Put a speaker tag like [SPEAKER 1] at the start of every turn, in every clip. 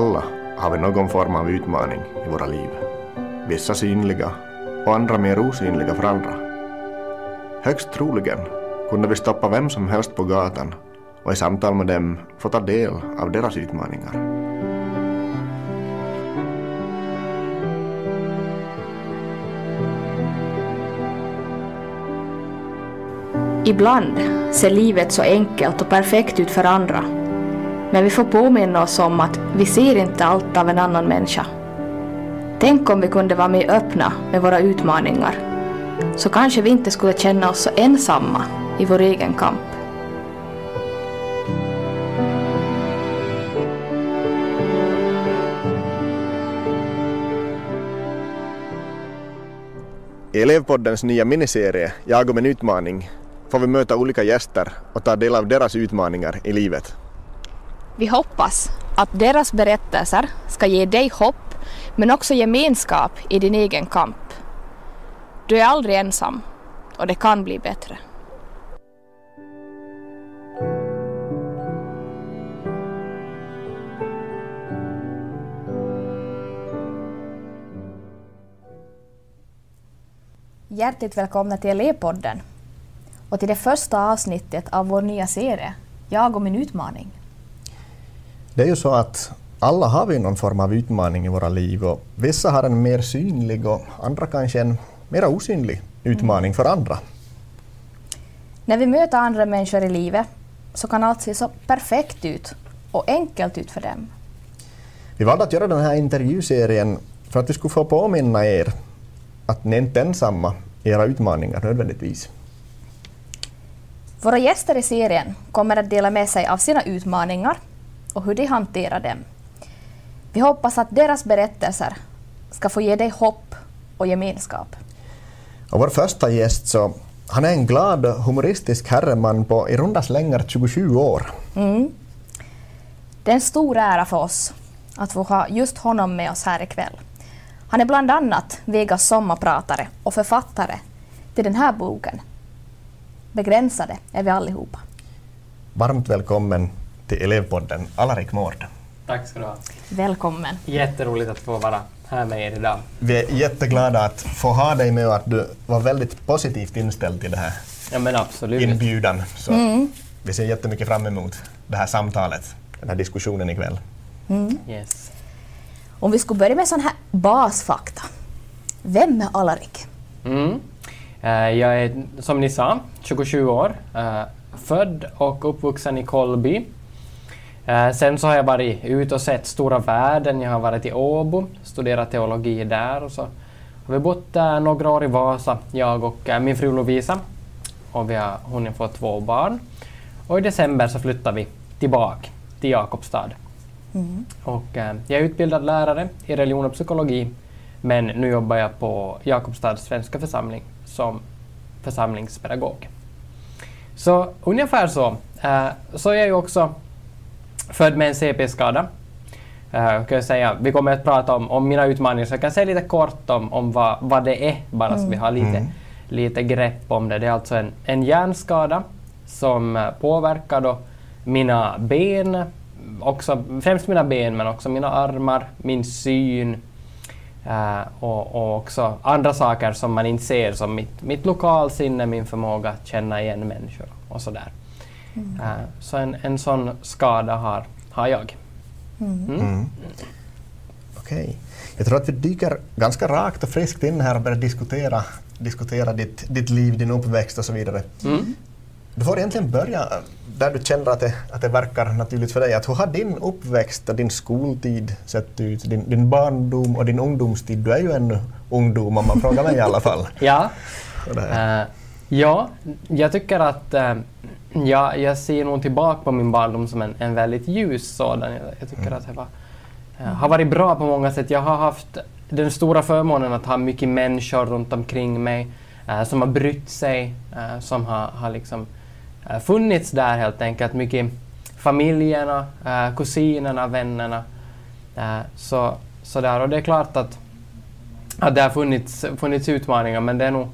[SPEAKER 1] Alla har vi någon form av utmaning i våra liv. Vissa synliga och andra mer osynliga för andra. Högst troligen kunde vi stoppa vem som helst på gatan och i samtal med dem få ta del av deras utmaningar.
[SPEAKER 2] Ibland ser livet så enkelt och perfekt ut för andra. Men vi får påminna oss om att vi ser inte allt av en annan människa. Tänk om vi kunde vara mer öppna med våra utmaningar. Så kanske vi inte skulle känna oss så ensamma i vår egen kamp.
[SPEAKER 1] I Elevpoddens nya miniserie Jag om en utmaning får vi möta olika gäster och ta del av deras utmaningar i livet.
[SPEAKER 2] Vi hoppas att deras berättelser ska ge dig hopp men också gemenskap i din egen kamp. Du är aldrig ensam och det kan bli bättre. Hjärtligt välkomna till Elevpodden och till det första avsnittet av vår nya serie Jag och min utmaning.
[SPEAKER 1] Det är ju så att alla har vi någon form av utmaning i våra liv och vissa har en mer synlig och andra kanske en mer osynlig utmaning för andra.
[SPEAKER 2] När vi möter andra människor i livet så kan allt se så perfekt ut och enkelt ut för dem.
[SPEAKER 1] Vi valde att göra den här intervjuserien för att vi skulle få påminna er att ni inte är ensamma i era utmaningar nödvändigtvis.
[SPEAKER 2] Våra gäster i serien kommer att dela med sig av sina utmaningar och hur de hanterar dem. Vi hoppas att deras berättelser ska få ge dig hopp och gemenskap.
[SPEAKER 1] Och vår första gäst så, han är en glad humoristisk herreman på i runda slängar 27 år.
[SPEAKER 2] Mm. Det är en stor ära för oss att få ha just honom med oss här ikväll. Han är bland annat Vegas sommarpratare och författare till den här boken begränsade är vi allihopa.
[SPEAKER 1] Varmt välkommen till Elevpodden, Alarik Mård.
[SPEAKER 3] Tack ska du ha.
[SPEAKER 2] Välkommen.
[SPEAKER 3] Jätteroligt att få vara här med er idag.
[SPEAKER 1] Vi är jätteglada att få ha dig med och att du var väldigt positivt inställd till det här
[SPEAKER 3] ja, men absolut.
[SPEAKER 1] inbjudan. Så mm. Vi ser jättemycket fram emot det här samtalet, den här diskussionen ikväll.
[SPEAKER 2] Mm. Yes. Om vi skulle börja med sån här basfakta. Vem är Alarik? Mm.
[SPEAKER 3] Eh, jag är, som ni sa, 27 år, eh, född och uppvuxen i Kolby. Eh, sen så har jag varit ute och sett stora världen. Jag har varit i Åbo, studerat teologi där och så har vi bott några år i Vasa, jag och min fru Lovisa. Och vi har hunnit få två barn. Och i december så flyttade vi tillbaka till Jakobstad. Mm. Och, jag är utbildad lärare i religion och psykologi men nu jobbar jag på Jakobstads svenska församling som församlingspedagog. Så ungefär så. Så är jag ju också född med en CP-skada. Uh, kan säga. Vi kommer att prata om, om mina utmaningar, så jag kan säga lite kort om, om vad, vad det är, bara mm. så vi har lite, mm. lite grepp om det. Det är alltså en, en hjärnskada som påverkar då mina ben, också, främst mina ben, men också mina armar, min syn, Uh, och, och, också andra saker som man inte ser som mitt, mitt lokalsinne, min förmåga att känna igen människor och sådär. Mm. Uh, så en, en sån skada har, har jag.
[SPEAKER 1] Mm. Mm. mm. Okej. Okay. Jag tror att vi dyker ganska rakt och friskt in här och börjar diskutera, diskutera ditt, ditt liv, din uppväxt och så vidare. Mm. Du får egentligen börja där du känner att det, att det verkar naturligt för dig. Att hur har din uppväxt och din skoltid sett ut? Din, din barndom och din ungdomstid? Du är ju ännu ungdom om man frågar mig i alla fall.
[SPEAKER 3] ja. Uh, ja, jag tycker att uh, ja, jag ser nog tillbaka på min barndom som en, en väldigt ljus sådan. Jag, jag tycker mm. att det var, uh, har varit bra på många sätt. Jag har haft den stora förmånen att ha mycket människor runt omkring mig som har brytt sig, som har, har liksom Eh, funnits där helt enkelt. Mycket familjerna, eh, kusinerna, vännerna. Eh, så, så där. Och det är klart att, att det har funnits, funnits utmaningar men det är nog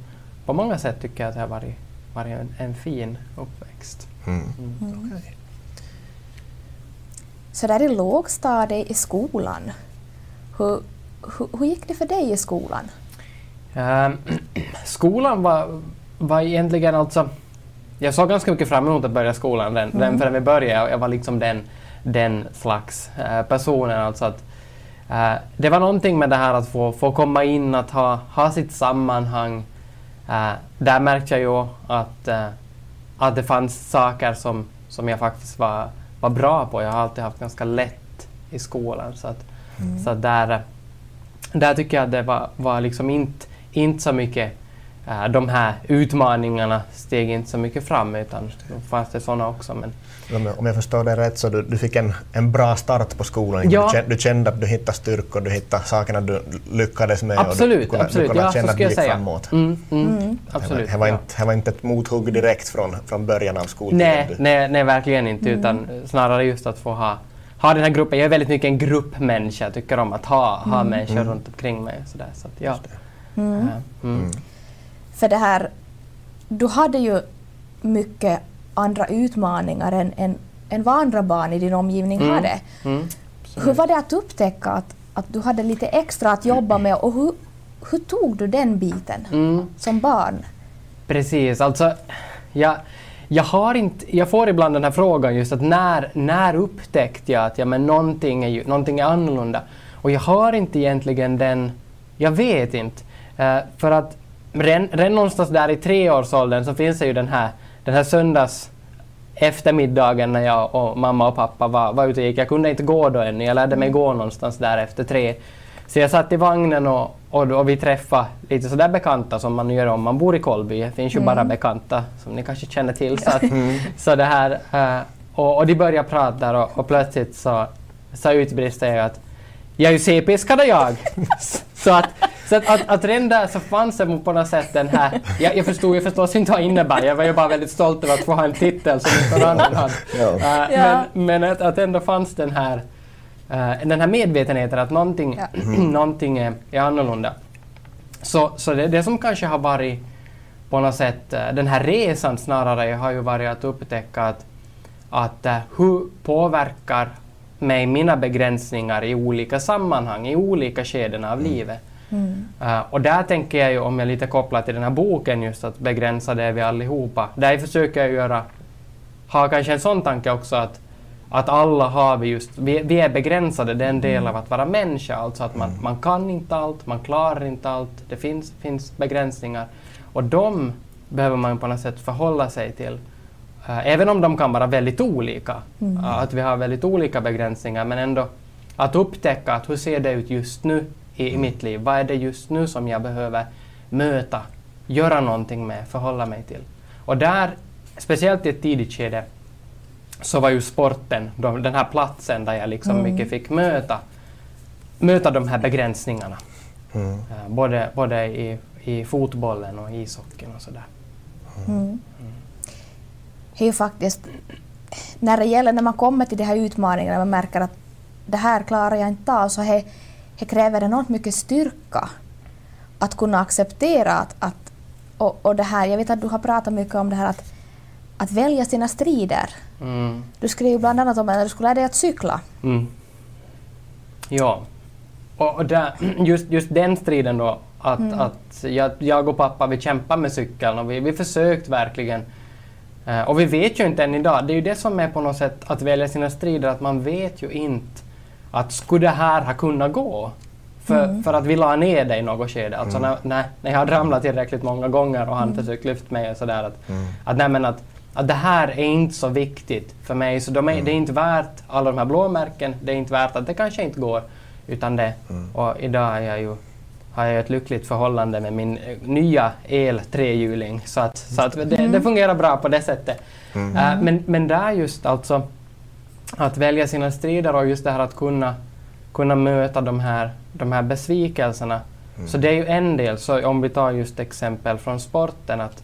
[SPEAKER 3] på många sätt tycker jag att det har varit, varit en, en fin uppväxt. Mm. Mm.
[SPEAKER 2] Okay.
[SPEAKER 4] så där i lågstadiet i skolan. Hur, hur, hur gick det för dig i skolan?
[SPEAKER 3] Ehm, skolan var, var egentligen alltså... Jag såg ganska mycket fram emot att börja skolan redan
[SPEAKER 4] Mm.
[SPEAKER 3] redan förrän vi började. Jag var liksom den, den slags eh, personen. Alltså att, eh, det var någonting med det här att få, få komma in, att ha, ha sitt sammanhang. Eh, där märkte jag ju att, eh, att det fanns saker som, som jag faktiskt var, var bra på. Jag har alltid haft ganska lätt i skolan. Så, att, så att där, där tycker jag att det var, var liksom inte, inte så mycket eh, de här utmaningarna steg inte så mycket fram utan då fanns det sådana också. Men,
[SPEAKER 1] Om jag- förstår det rätt så du, du fick en, en bra start på skolan.
[SPEAKER 3] Ja.
[SPEAKER 1] Du, kände, du kände att du hittade styrkor, du hittade sakerna du lyckades med och du
[SPEAKER 3] absolut,
[SPEAKER 1] kunde,
[SPEAKER 3] absolut.
[SPEAKER 1] du kunde
[SPEAKER 3] Ja, så
[SPEAKER 1] känna att du gick
[SPEAKER 3] säga.
[SPEAKER 1] framåt.
[SPEAKER 3] Mm, mm,
[SPEAKER 4] Mm.
[SPEAKER 3] Absolut.
[SPEAKER 1] Det var,
[SPEAKER 3] ja.
[SPEAKER 1] inte, det var inte ett mothugg direkt från, från början av skoltiden.
[SPEAKER 3] Nej, nej, nej, verkligen inte. Utan snarare just att få ha, ha den här gruppen. Jag är väldigt mycket en gruppmänniska. Jag tycker om att ha, ha människor runt omkring mig. och Sådär. Så att, ja.
[SPEAKER 4] Mm.
[SPEAKER 3] Mm.
[SPEAKER 4] För det här, du hade ju mycket andra utmaningar än, än, än vad andra barn i din omgivning
[SPEAKER 3] Mm.
[SPEAKER 4] hade.
[SPEAKER 3] Mm.
[SPEAKER 4] Hur var det att upptäcka att, att du hade lite extra att jobba med och hur, hur tog du den biten
[SPEAKER 3] Mm.
[SPEAKER 4] som barn?
[SPEAKER 3] Precis, alltså jag, jag, har inte, jag får ibland den här frågan just att när, när upptäckte jag att ja, men någonting, är ju, någonting är annorlunda? Och jag har inte egentligen den, jag vet inte. Eh, för att redan någonstans där i treårsåldern så finns det ju den här, den här söndags eftermiddagen när jag och mamma och pappa var, var ute och gick. Jag kunde inte gå då ännu, jag lärde mig gå någonstans där efter tre. Så jag satt i vagnen och, och, och vi träffade lite sådär bekanta som man gör om man bor i Kolby. Det finns ju bara bekanta som ni kanske känner till. Så, att, så det här, eh, och, och de började prata och, och plötsligt så, så utbrister jag att jag är ju CP-skadad jag. så att, så att, att, att redan där så fanns det på något sätt den här, jag, jag förstod ju förstås inte vad det innebär, jag var ju bara väldigt stolt över att få ha en titel som inte någon annan hade.
[SPEAKER 1] Ja.
[SPEAKER 3] Eh,
[SPEAKER 4] Ja.
[SPEAKER 3] Men, men att, att ändå fanns den här, eh, den här medvetenheten att någonting,
[SPEAKER 4] Ja.
[SPEAKER 3] någonting är, är annorlunda. Så, så det, det som kanske har varit på något sätt, eh, den här resan snarare har ju varit att upptäcka att, att hur påverkar mig mina begränsningar i olika sammanhang, i olika skeden av livet.
[SPEAKER 4] Mm.
[SPEAKER 3] Eh, och där tänker jag ju, om jag lite kopplar till den här boken, just att begränsa det vi allihopa. Där försöker jag göra, ha kanske en sån tanke också att, att alla har vi just, vi, vi är begränsade, det är en del av att vara människa. Alltså att man, man kan inte allt, man klarar inte allt, det finns, finns begränsningar. Och de behöver man på något sätt förhålla sig till. Eh, även om de kan vara väldigt olika,
[SPEAKER 4] Mm.
[SPEAKER 3] eh, att vi har väldigt olika begränsningar, men ändå att upptäcka att hur ser det ut just nu i, i mitt liv? Vad är det just nu som jag behöver möta, göra någonting med, förhålla mig till? Och där, speciellt i ett tidigt skede, så var ju sporten de, den här platsen där jag liksom
[SPEAKER 4] Mm.
[SPEAKER 3] mycket fick möta, möta de här begränsningarna.
[SPEAKER 1] Mm.
[SPEAKER 3] Eh, både både i, i fotbollen och ishockeyn och sådär.
[SPEAKER 4] Mm. Är ju faktiskt, när det gäller när man kommer till de här utmaningarna, man märker att det här klarar jag inte av, så det, det kräver enormt mycket styrka att kunna acceptera att, att och, och det här, jag vet att du har pratat mycket om det här att, att välja sina strider.
[SPEAKER 3] Mm.
[SPEAKER 4] Du skrev bland annat om att du skulle lära dig att cykla.
[SPEAKER 3] Mm. Ja. Och, där, just, just den striden då, att,
[SPEAKER 4] Mm.
[SPEAKER 3] att jag, jag och pappa vi kämpar med cykeln och vi, vi försökt verkligen. Eh, och vi vet ju inte än idag, det är ju det som är på något sätt att välja sina strider, att man vet ju inte att skulle det här ha kunnat gå? För,
[SPEAKER 4] Mm.
[SPEAKER 3] för att vi la ner det i något skede. Alltså när, när, när jag hade ramlat tillräckligt många gånger och han försökt lyfta mig och sådär. Att,
[SPEAKER 1] Mm.
[SPEAKER 3] att, nej, men att, att det här är inte så viktigt för mig. Så de är, det är inte värt alla de här blåmärken. Det är inte värt att det kanske inte går. Utan det.
[SPEAKER 1] Mm.
[SPEAKER 3] Och idag är jag ju, har jag ett lyckligt förhållande med min eh, nya el-trehjuling. Så att, så att det, det fungerar bra på det sättet.
[SPEAKER 1] Mm.
[SPEAKER 3] Äh, men, men där just alltså att välja sina strider och just det här att kunna, kunna möta de här, de här besvikelserna.
[SPEAKER 1] Mm.
[SPEAKER 3] Så det är ju en del. Så om vi tar just exempel från sporten. Att,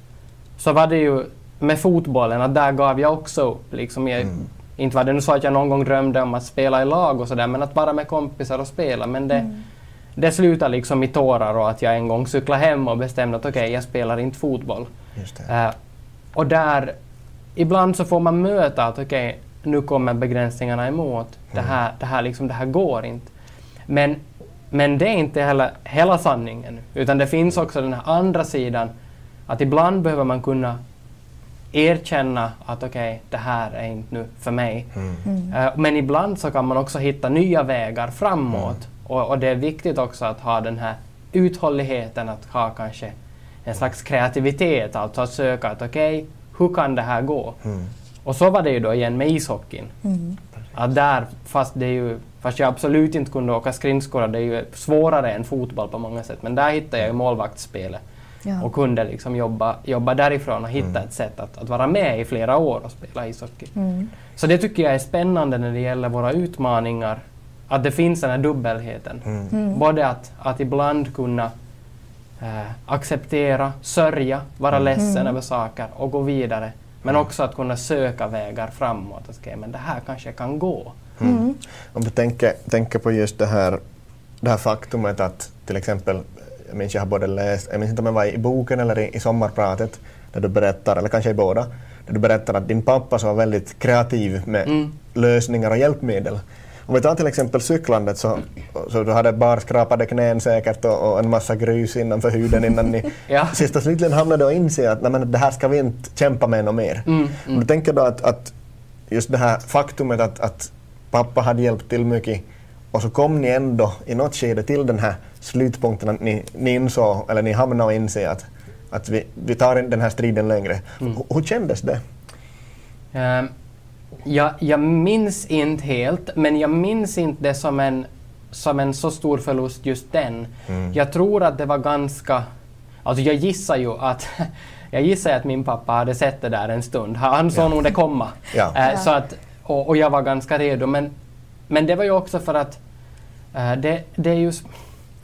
[SPEAKER 3] så var det ju med fotbollen, att där gav jag också upp. Liksom jag,
[SPEAKER 1] Mm.
[SPEAKER 3] Inte var det nu så att jag någon gång drömde om att spela i lag och sådär, men att vara med kompisar och spela. Men det, det slutade liksom i tårar och att jag en gång cyklade hem och bestämde att okej, jag spelar inte fotboll.
[SPEAKER 1] Just det.
[SPEAKER 3] Eh, och där, ibland så får man möta att okej, nu kommer begränsningarna emot. Det, här, det, här, liksom, det här går inte. Men, men det är inte heller hela sanningen. Utan det finns också den här andra sidan. Att ibland behöver man kunna erkänna att okej, okay, det här är inte nu för mig. Mm. Uh, men ibland så kan man också hitta nya vägar framåt. Mm. Och, och, det är viktigt också att ha den här uthålligheten, att ha kanske en slags kreativitet, alltså att söka att okej, okay, hur kan det här gå? Mm. Och så var det ju då igen med ishockeyn. Mm. Att där, fast, det är ju, fast jag absolut inte kunde åka skridskor, det är ju svårare än fotboll på många sätt, men där hittade jag ju målvaktsspelet ja. och kunde liksom jobba, jobba därifrån och hitta mm. ett sätt att, att vara med i flera år och spela ishockey. Mm. Så det tycker jag är spännande när det gäller våra utmaningar, att det finns den här dubbelheten. Mm. mm. Både att, att ibland kunna eh, acceptera, sörja, vara mm. ledsen mm. över saker och gå vidare. Men också att kunna söka vägar framåt. Att okay, men det här kanske kan gå.
[SPEAKER 1] Om du tänker, tänker på just det här, det här faktumet att till exempel jag minns jag har både läst, jag minns inte om jag var i boken eller i, i sommarpratet, där du berättar, eller kanske i båda, där du berättar att din pappa så var väldigt kreativ med mm. lösningar och hjälpmedel. Om vi tar till exempel cyklandet så, så du hade bara skrapade knän säkert och, och en massa grus innanför huden innan ni ja. sist och slutligen hamnade och inse att nej, det här ska vi inte kämpa med något mer. Mm, mm. Du tänker då att, att just det här faktumet att, att pappa hade hjälpt till mycket och så kom ni ändå i något skede till den här slutpunkten att ni, ni insåg, eller ni hamnade och inse att, att vi, vi tar den här striden längre. Mm. Hur, hur kändes det?
[SPEAKER 3] Um, jag, jag minns inte helt, men jag minns inte det som en, som en så stor förlust just den. Mm. Jag tror att det var ganska... Alltså jag gissar ju att jag gissar att min pappa hade sett det där en stund. Han såg ja. nog det komma. ja. uh, så att, och, och, jag var ganska redo. Men, men det var ju också för att uh, det, det är ju...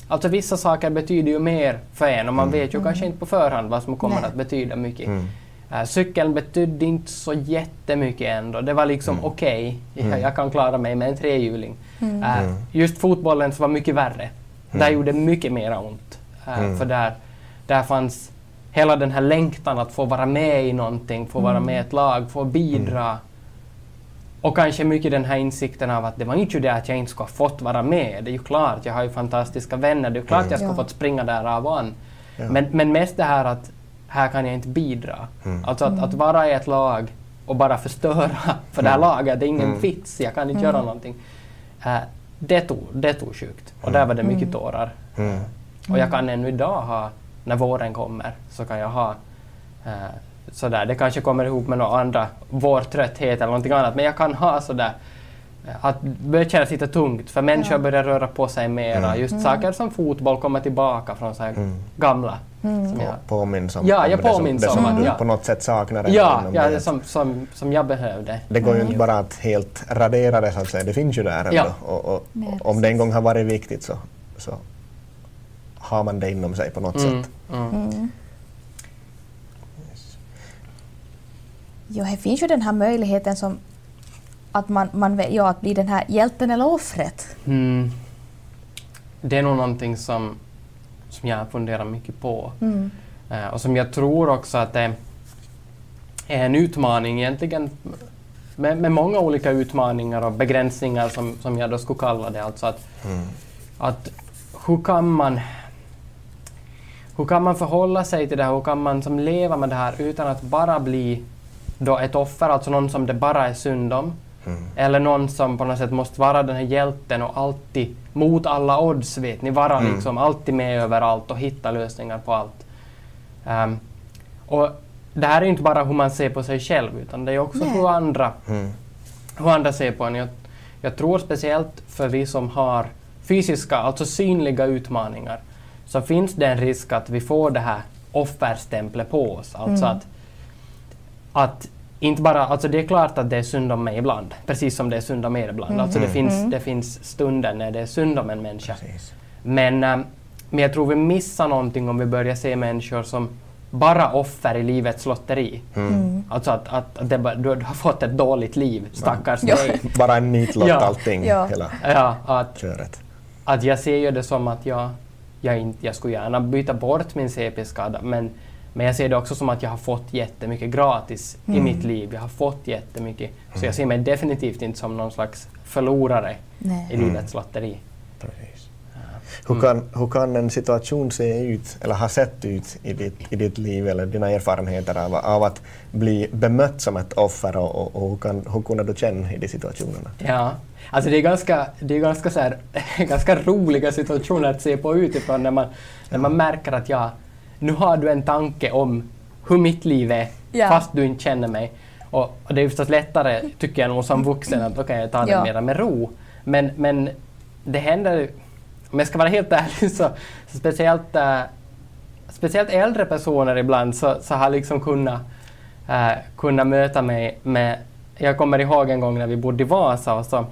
[SPEAKER 3] Alltså vissa saker betyder ju mer för en och man mm. vet ju kanske inte på förhand vad som kommer Nej. att betyda mycket. Mm. Uh, cykeln betydde inte så jättemycket ändå. Det var liksom mm. okej, okay. mm. jag, kan klara mig med en trehjuling. Mm. Uh, just fotbollen så var mycket värre. Där mm. gjorde mycket mer ont. Uh, för där, där fanns hela den här längtan att få vara med i någonting, få vara med i ett lag, få bidra. Och kanske mycket den här insikten av att det var inte det att jag inte skulle ha fått vara med. Det är ju klart, jag har ju fantastiska vänner. Det är ju klart mm. jag skulle ha fått springa där av och an. Ja. Men, men mest det här att här kan jag inte bidra. Mm. Alltså att, att, vara i ett lag och bara förstöra för det här mm. laget, det är ingen mm. vits, jag kan inte göra mm. någonting. Uh, det, tog, det tog sjukt och där var det mycket tårar. Och jag kan ännu idag ha, när våren kommer, så kan jag ha uh, sådär, det kanske kommer ihop med några andra, vårtrötthet eller någonting annat, men jag kan ha sådär att börja kännas lite tungt för människor ja. börjar röra på sig mera. Mm. Just mm. saker som fotboll kommer tillbaka från så mm. gamla.
[SPEAKER 1] Mm. Som jag, påminns om,
[SPEAKER 3] ja, jag påminns
[SPEAKER 1] det som,
[SPEAKER 3] om
[SPEAKER 1] det som
[SPEAKER 3] du
[SPEAKER 1] ja. på något sätt saknade.
[SPEAKER 3] Ja, ja det som, som, som jag behövde.
[SPEAKER 1] Det går ju inte bara att helt radera det så att säga, det finns ju där ändå. Och, och, och om det en gång har varit viktigt så, så har man det inom sig på något mm. sätt. Mm. mm.
[SPEAKER 2] Jo, det finns ju den här möjligheten som att man, man ja, att bli den här hjälten eller offret? Mm.
[SPEAKER 3] Det är nog någonting som, som jag funderar mycket på. Mm. Uh, och som jag tror också att det är en utmaning egentligen med, med, många olika utmaningar och begränsningar som, som jag då skulle kalla det. Alltså att, mm. att hur kan man hur kan man förhålla sig till det här? Hur kan man som leva med det här utan att bara bli då ett offer, alltså någon som det bara är synd om? Mm. Eller någon som på något sätt måste vara den här hjälten och alltid mot alla odds, vet ni, vara mm. liksom alltid med överallt och hitta lösningar på allt. Um, och det här är inte bara hur man ser på sig själv, utan det är också hur andra, mm. hur andra ser på en. Jag, jag tror speciellt för vi som har fysiska, alltså synliga utmaningar, så finns det en risk att vi får det här offerstämplet på oss. Alltså mm. att, att inte bara, alltså det är klart att det är synd om mig ibland, precis som det är synd om er ibland. Mm. Alltså det, finns, mm. det finns stunder när det är synd om en människa. Men, ähm, men jag tror vi missar någonting om vi börjar se människor som bara offer i livets lotteri. Mm. mm. Alltså att, att, att det, du, har fått ett dåligt liv, stackars ja. dig.
[SPEAKER 1] bara en nitlott ja. allting, ja. hela
[SPEAKER 3] ja, att, köret. Att jag ser ju det som att jag, jag, inte, jag skulle gärna byta bort min CP-skada men Men jag ser det också som att jag har fått jättemycket gratis i mitt liv. Jag har fått jättemycket. Så jag ser mig definitivt inte som någon slags förlorare
[SPEAKER 2] Nej.
[SPEAKER 3] i livets lotteri.
[SPEAKER 1] Precis. Hur, kan, hur kan en situation se ut, eller ha sett ut i ditt, i ditt liv eller dina erfarenheter av, av att bli bemött som ett offer och, och, och hur, kan, hur kunde du känna i de situationerna?
[SPEAKER 3] Ja, alltså det är ganska, det är ganska, så här, ganska roliga situationer att se på utifrån när man, när man märker att ja, nu har du en tanke om hur mitt liv är
[SPEAKER 2] Ja.
[SPEAKER 3] fast du inte känner mig. Och, och det är förstås lättare, tycker jag nog som vuxen, att okej, jag tar det
[SPEAKER 2] Ja.
[SPEAKER 3] mera med ro. Men, men det händer, om jag ska vara helt ärlig, så, så speciellt, äh, speciellt äldre personer ibland så, så har liksom kunnat, äh, kunnat möta mig med jag kommer ihåg en gång när vi bodde i Vasa och så,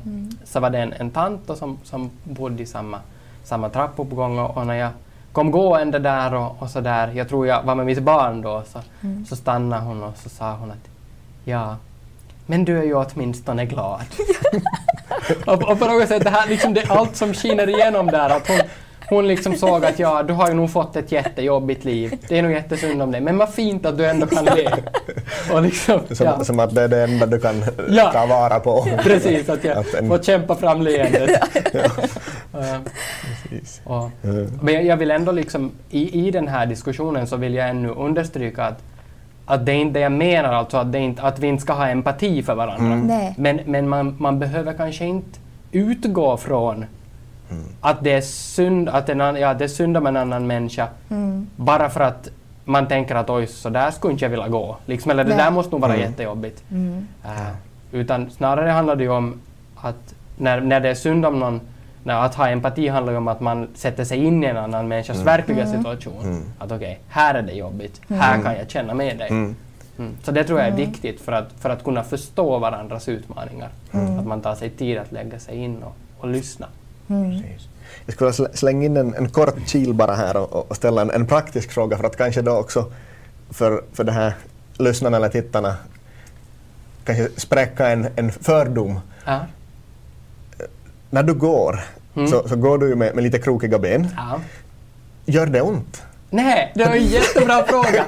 [SPEAKER 3] så var det en, en tant som, som bodde i samma, samma trappuppgång och, och när jag kom gående där och, och så där, jag tror jag var med mitt barn då, så, så stannade hon och så sa hon att ja, men du är ju åtminstone glad. och, och på något sätt, det här, liksom det, allt som skiner igenom där, att hon, hon liksom såg att ja, du har ju nog fått ett jättejobbigt liv. Det är nog jättesynd om dig, men vad fint att du ändå kan le. Och liksom,
[SPEAKER 1] Som,
[SPEAKER 3] ja.
[SPEAKER 1] som att det är det enda du kan
[SPEAKER 3] Ja.
[SPEAKER 1] ta vara på.
[SPEAKER 3] Precis, att jag
[SPEAKER 1] Att en-
[SPEAKER 3] får kämpa fram leendet.
[SPEAKER 1] Precis.
[SPEAKER 3] Och,
[SPEAKER 1] Mm.
[SPEAKER 3] men jag, vill ändå liksom, i, i den här diskussionen så vill jag ännu understryka att, att det är inte det jag menar, alltså att, det inte, att vi inte ska ha empati för varandra.
[SPEAKER 1] Mm.
[SPEAKER 3] Men, men man, man behöver kanske inte utgå från att det är synd, att en, annan- ja, det är synd om en annan människa
[SPEAKER 2] Mm.
[SPEAKER 3] bara för att man tänker att oj, så där skulle inte jag vilja gå. Liksom, eller det
[SPEAKER 2] Nej.
[SPEAKER 3] där måste nog vara
[SPEAKER 1] Mm.
[SPEAKER 3] jättejobbigt.
[SPEAKER 2] Mm.
[SPEAKER 3] Äh, utan snarare handlar det ju om att när, när det är synd om någon, när att ha empati handlar ju om att man sätter sig in i en annan människas verkliga situation.
[SPEAKER 1] Mm.
[SPEAKER 3] Att okej, här är det jobbigt, här kan jag känna med dig.
[SPEAKER 1] Mm.
[SPEAKER 3] Mm. Så det tror jag är viktigt för att, för att kunna förstå varandras utmaningar. Att man tar sig tid att lägga sig in och, och lyssna.
[SPEAKER 1] Jag skulle slänga in en, en kort kil bara här och, och ställa en, en praktisk fråga för att kanske då också för, för det här lyssnarna eller tittarna kanske spräcka en, en fördom.
[SPEAKER 3] Ja.
[SPEAKER 1] När du går
[SPEAKER 3] Mm.
[SPEAKER 1] så, så går du ju med, med lite krokiga ben.
[SPEAKER 3] Ja.
[SPEAKER 1] Gör det ont?
[SPEAKER 3] Nej, det var en jättebra fråga.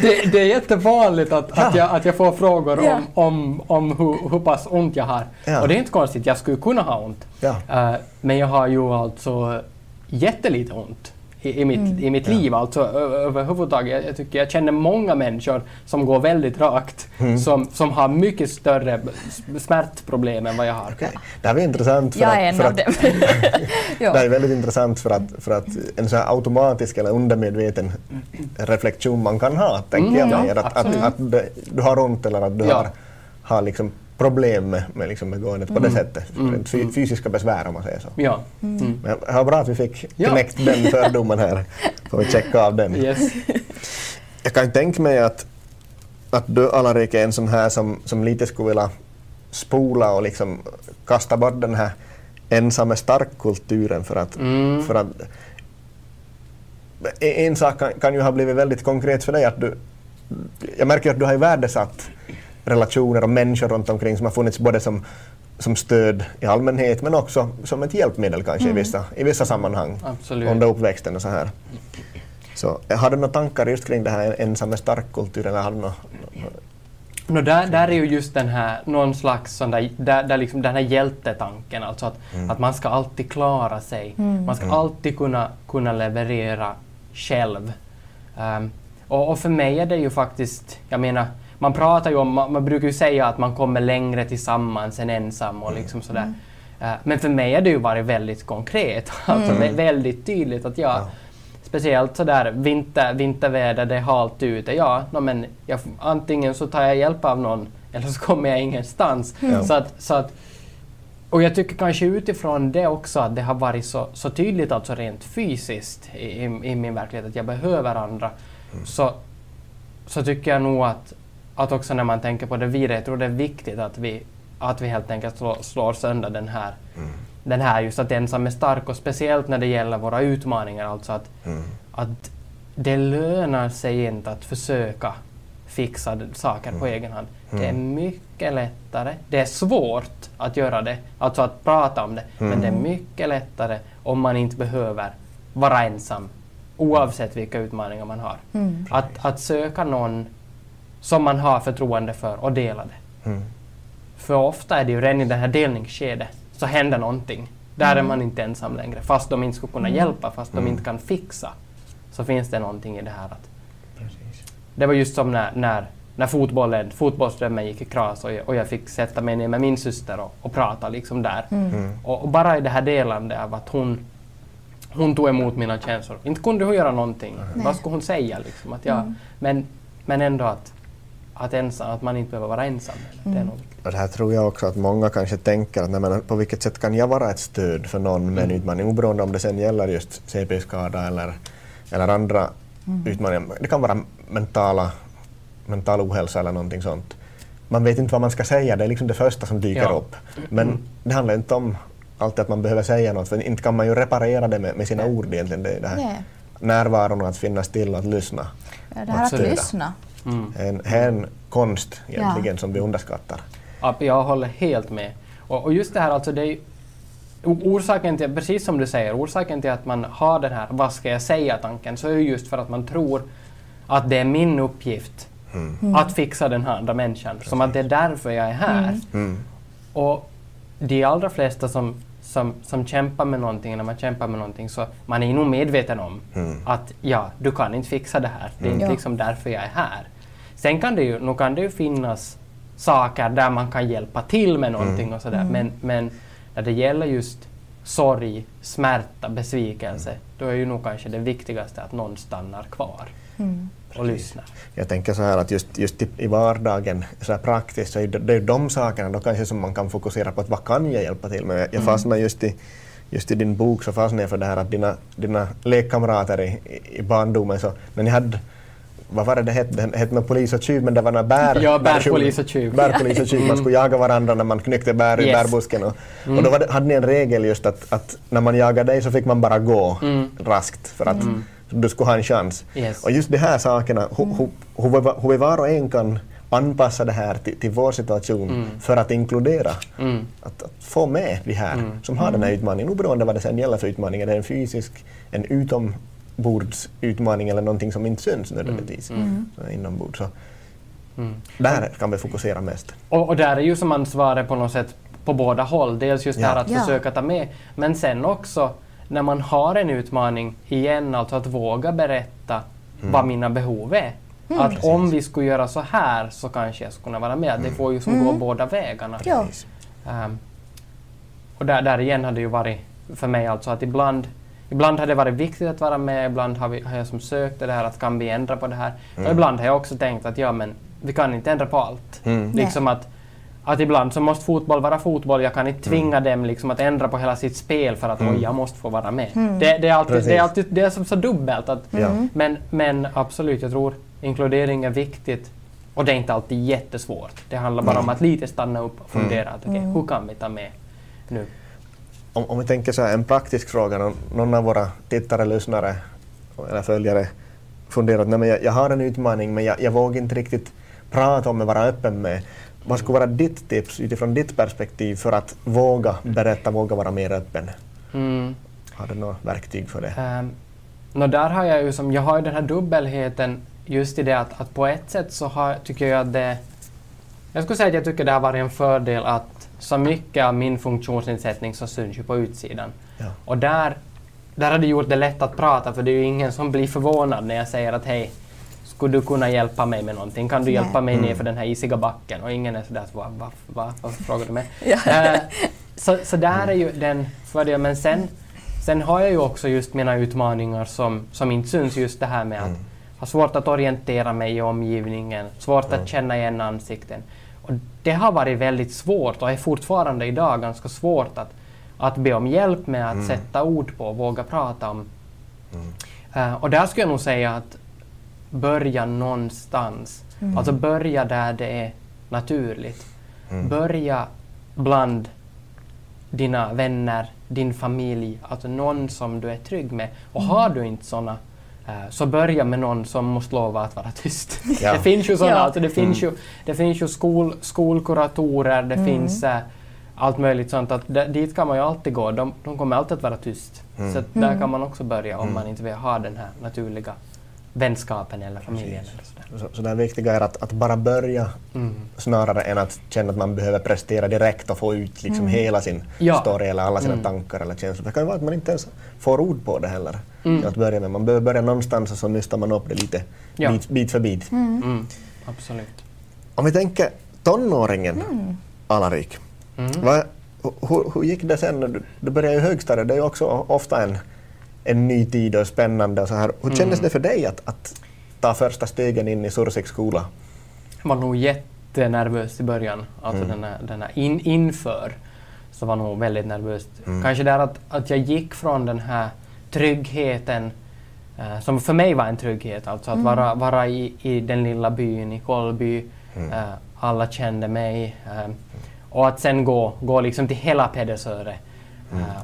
[SPEAKER 3] Det, det är jättevanligt att, att, jag, att jag får frågor
[SPEAKER 2] Ja.
[SPEAKER 3] om, om, om hur, hur pass ont jag har.
[SPEAKER 1] Ja.
[SPEAKER 3] Och det är inte konstigt, jag skulle kunna ha ont.
[SPEAKER 1] Ja.
[SPEAKER 3] Eh, men jag har ju alltså jättelite ont i, i mitt, i mitt liv. Alltså, överhuvudtaget. Jag, tycker jag känner många människor som går väldigt rakt, som, som har mycket större smärtproblem än vad jag har.
[SPEAKER 1] Okej. Det här är intressant för
[SPEAKER 2] Jag
[SPEAKER 1] att,
[SPEAKER 2] är en
[SPEAKER 1] för
[SPEAKER 2] av
[SPEAKER 1] att
[SPEAKER 2] dem.
[SPEAKER 1] Det är
[SPEAKER 2] ja.
[SPEAKER 1] väldigt intressant för att, för att en så här automatisk eller undermedveten reflektion man kan ha, tänker
[SPEAKER 3] Mm,
[SPEAKER 1] jag
[SPEAKER 3] ja,
[SPEAKER 1] mig. Att, att, att det, du har ont eller att du
[SPEAKER 3] Ja.
[SPEAKER 1] har, har liksom problem med, med, liksom med gåendet på det sättet.
[SPEAKER 3] Mm,
[SPEAKER 1] fy, fysiska besvär om man säger så.
[SPEAKER 3] Ja. Mm.
[SPEAKER 1] Men det var bra att vi fick
[SPEAKER 3] Ja.
[SPEAKER 1] knäckt den fördomen här. Får vi checka av den.
[SPEAKER 3] Yes.
[SPEAKER 1] Jag kan tänka mig att, att du, Alarik, är en sån här som, som lite skulle vilja spola och liksom kasta bort den här ensamme stark-kulturen för att,
[SPEAKER 3] Mm.
[SPEAKER 1] för att en sak kan, kan ju ha blivit väldigt konkret för dig att du, jag märker att du har värdesatt relationer och människor runt omkring som har funnits både som, som stöd i allmänhet men också som ett hjälpmedel kanske i, vissa, i vissa sammanhang
[SPEAKER 3] Absolut.
[SPEAKER 1] under uppväxten och så här. Så har du några tankar just kring det här ensamme stark-kulturen eller har du några,
[SPEAKER 3] No, där, där är ju just den här, någon slags sån där, där, där liksom den här hjältetanken, alltså att, att man ska alltid klara sig. Man ska alltid kunna, kunna leverera själv. Ehm, och, och för mig är det ju faktiskt, jag menar, man pratar ju om, man, man brukar ju säga att man kommer längre tillsammans än ensam och liksom sådär. Eh, men för mig har det ju varit väldigt konkret, alltså vä- väldigt tydligt att jag, Speciellt sådär vinter, vinterväder, det är halt ute. Ja, no, men jag, antingen så tar jag hjälp av någon eller så kommer jag ingenstans.
[SPEAKER 1] Ja.
[SPEAKER 3] Så att, så att, och jag tycker kanske utifrån det också att det har varit så, så tydligt, alltså rent fysiskt i, i, i min verklighet, att jag behöver andra. Så, så tycker jag nog att, att också när man tänker på det vidare, jag tror det är viktigt att vi, att vi helt enkelt slår, slår sönder den här, den här just att ensam är stark och speciellt när det gäller våra utmaningar, alltså att, att det lönar sig inte att försöka fixa saker på egen hand. Det är mycket lättare. Det är svårt att göra det, alltså att prata om det, men det är mycket lättare om man inte behöver vara ensam oavsett vilka utmaningar man har.
[SPEAKER 2] Mm.
[SPEAKER 3] Att, att söka någon som man har förtroende för och dela det.
[SPEAKER 1] Mm.
[SPEAKER 3] För ofta är det ju redan i det här delningsskedet så händer någonting. Där är man inte ensam längre. Fast de inte skulle kunna hjälpa, fast de inte kan fixa, så finns det någonting i det här att
[SPEAKER 1] Precis.
[SPEAKER 3] det var just som när, när, när fotbollen, fotbollsdrömmen gick i kras och jag, och jag fick sätta mig ner med min syster och, och prata liksom där.
[SPEAKER 1] Mm.
[SPEAKER 3] Och, och bara i det här delandet av att hon, hon tog emot mina känslor. Inte kunde hon göra någonting. Vad skulle hon säga? Liksom? Att jag, men, men ändå att, att, ensam, att man inte behöver vara ensam. Det är nog viktigt.
[SPEAKER 1] Och det här tror jag också att många kanske tänker att nej, men på vilket sätt kan jag vara ett stöd för någon med en utmaning oberoende om det sen gäller just CP-skada eller, eller andra utmaningar. Det kan vara mentala, mental ohälsa eller någonting sånt. Man vet inte vad man ska säga, det är liksom det första som dyker
[SPEAKER 3] Ja.
[SPEAKER 1] upp. Men det handlar inte om alltid att man behöver säga något, för inte kan man ju reparera det med, med sina ord egentligen. Det, är det här
[SPEAKER 2] Nej.
[SPEAKER 1] närvaron och att finnas still och att lyssna.
[SPEAKER 2] Ja, det här att
[SPEAKER 3] Absolut.
[SPEAKER 2] lyssna.
[SPEAKER 3] Mm.
[SPEAKER 1] En, en konst egentligen som vi underskattar.
[SPEAKER 3] Ja, jag håller helt med. Och, och just det här alltså, det är orsaken till, precis som du säger, orsaken till att man har den här vad ska jag säga-tanken så är ju just för att man tror att det är min uppgift att fixa den här andra människan. Som att det är därför jag är här.
[SPEAKER 1] Mm.
[SPEAKER 3] Och de allra flesta som, som, som kämpar med någonting, när man kämpar med någonting, så man är nog medveten om
[SPEAKER 1] Mm.
[SPEAKER 3] att ja, du kan inte fixa det här. Det är inte
[SPEAKER 2] Ja.
[SPEAKER 3] liksom därför jag är här. Sen kan det ju, nog kan det ju finnas saker där man kan hjälpa till med någonting och sådär. Men, men när det gäller just sorg, smärta, besvikelse, då är ju nog kanske det viktigaste att någon stannar kvar
[SPEAKER 2] Mm.
[SPEAKER 3] och lyssnar.
[SPEAKER 1] Jag tänker så här att just, just i, vardagen, så här praktiskt, så är det, det är ju de sakerna då kanske som man kan fokusera på att vad kan jag hjälpa till med? Jag
[SPEAKER 3] Mm.
[SPEAKER 1] fastnade just i, just i din bok så fastnade jag för det här att dina, dina lekkamrater i, i- i barndomen, så när ni hade vad var det det hette? Det hette polis och tjuv, men det var några bär...
[SPEAKER 3] Ja, bär,
[SPEAKER 1] bärtjuv-
[SPEAKER 3] polis och tjuv.
[SPEAKER 1] Bärpolis och tjuv. Man skulle jaga varandra när man knyckte bär i
[SPEAKER 3] Yes. Mm.
[SPEAKER 1] bärbusken. Och, och då det, hade ni en regel just att, att när man jagade dig så fick man bara gå
[SPEAKER 3] Mm.
[SPEAKER 1] raskt för att du skulle ha en chans.
[SPEAKER 3] Yes.
[SPEAKER 1] Och just de här sakerna, hur, hur, hur, vi- hur vi var och en kan anpassa det här till, till vår situation för att inkludera,
[SPEAKER 3] Mm.
[SPEAKER 1] att, att få med de här som har den här utmaningen, oberoende vad det sen gäller för utmaning. Är det en fysisk, en utombordsutmaning eller någonting som inte syns nödvändigtvis Så inombords. Så
[SPEAKER 3] Mm.
[SPEAKER 1] där kan vi fokusera mest.
[SPEAKER 3] Och, och där är ju som ansvaret på något sätt på båda håll. Dels just det här
[SPEAKER 1] Ja.
[SPEAKER 3] att
[SPEAKER 2] Ja.
[SPEAKER 3] försöka ta med, men sen också när man har en utmaning igen, alltså att våga berätta vad mina behov är. Att om vi skulle göra så här så kanske jag skulle kunna vara med. Det får ju som gå båda vägarna.
[SPEAKER 2] Ja.
[SPEAKER 1] Precis.
[SPEAKER 3] Ehm, och där, där igen har det ju varit för mig alltså att ibland Ibland har det varit viktigt att vara med, ibland har, vi, har jag som sökt det här att kan vi ändra på det här. Och ibland har jag också tänkt att ja men vi kan inte ändra på allt.
[SPEAKER 1] Mm.
[SPEAKER 3] Liksom att, att ibland så måste fotboll vara fotboll, jag kan inte tvinga dem liksom att ändra på hela sitt spel för att oj, jag måste få vara med. Det, det är alltid, det är alltid det är som så dubbelt. Att,
[SPEAKER 1] Ja.
[SPEAKER 3] men, men absolut, jag tror inkludering är viktigt och det är inte alltid jättesvårt. Det handlar bara om att lite stanna upp och fundera. Att, okej, hur kan vi ta med nu?
[SPEAKER 1] Om, om vi tänker så här, en praktisk fråga, någon, någon av våra tittare, lyssnare eller följare funderar att nej, men jag, jag har en utmaning men jag, jag vågar inte riktigt prata om det, vara öppen med. Vad skulle vara ditt tips utifrån ditt perspektiv för att våga berätta, våga vara mer öppen?
[SPEAKER 3] Mm.
[SPEAKER 1] Har du några verktyg för det?
[SPEAKER 3] Um, nå, där har jag ju som, jag har ju den här dubbelheten just i det att, att på ett sätt så har, tycker jag att det... Jag skulle säga att jag tycker det har varit en fördel att så mycket av min funktionsnedsättning så syns ju på utsidan.
[SPEAKER 1] Ja.
[SPEAKER 3] Och där, där har det gjort det lätt att prata för det är ju ingen som blir förvånad när jag säger att hej, skulle du kunna hjälpa mig med någonting? Kan du
[SPEAKER 2] Nej.
[SPEAKER 3] hjälpa mig
[SPEAKER 1] Mm.
[SPEAKER 3] ner för den här isiga backen? Och ingen är sådär, va, va, va, varför frågar du mig?
[SPEAKER 2] Ja.
[SPEAKER 3] Eh, så, så där är ju den fördelen. Men sen, sen har jag ju också just mina utmaningar som, som inte syns. Just det här med att ha svårt att orientera mig i omgivningen, svårt att känna igen ansikten. Och det har varit väldigt svårt och är fortfarande idag ganska svårt att, att be om hjälp med att sätta ord på och våga prata om. Eh, och där skulle jag nog säga att börja någonstans. Alltså börja där det är naturligt. Börja bland dina vänner, din familj, alltså någon som du är trygg med. Och har du inte såna eh, så börja med någon som måste lova att vara tyst.
[SPEAKER 1] Ja.
[SPEAKER 3] det finns ju såna,
[SPEAKER 2] Ja.
[SPEAKER 3] alltså det finns ju, det finns ju skol, skolkuratorer, det finns eh, allt möjligt sånt. Att dit kan man ju alltid gå. De, de kommer alltid att vara tyst. Så att där kan man också börja om man inte vill ha den här naturliga vänskapen eller familjen. Eller.
[SPEAKER 1] Så, så det viktiga är att, att bara börja
[SPEAKER 3] Mm.
[SPEAKER 1] snarare än att känna att man behöver prestera direkt och få ut liksom hela sin
[SPEAKER 3] Ja.
[SPEAKER 1] story eller alla sina
[SPEAKER 3] Mm.
[SPEAKER 1] tankar eller känslor. Det kan ju vara att man inte ens får ord på det heller
[SPEAKER 3] Mm.
[SPEAKER 1] att börja med. Man behöver börja någonstans och så nystar man upp det lite
[SPEAKER 3] Ja.
[SPEAKER 1] bit, bit för bit.
[SPEAKER 3] Mm. Absolut.
[SPEAKER 1] Om vi tänker tonåringen, Alarik.
[SPEAKER 3] Mm.
[SPEAKER 1] Vad, hur, hur gick det sen? Du, du började i högstadiet, det är ju också ofta en, en ny tid och spännande och så här. Hur
[SPEAKER 3] Mm.
[SPEAKER 1] kändes det för dig att, att ta första stegen in i Sursiks skola?
[SPEAKER 3] Jag var nog jättenervös i början. Alltså den här, den här in, inför så var nog väldigt nervöst. Kanske där att, att jag gick från den här tryggheten eh, som för mig var en trygghet, alltså att vara, vara i, i den lilla byn i Kolby. Eh, alla kände mig. Eh, och att sen gå, gå liksom till hela Pedersöre. Eh,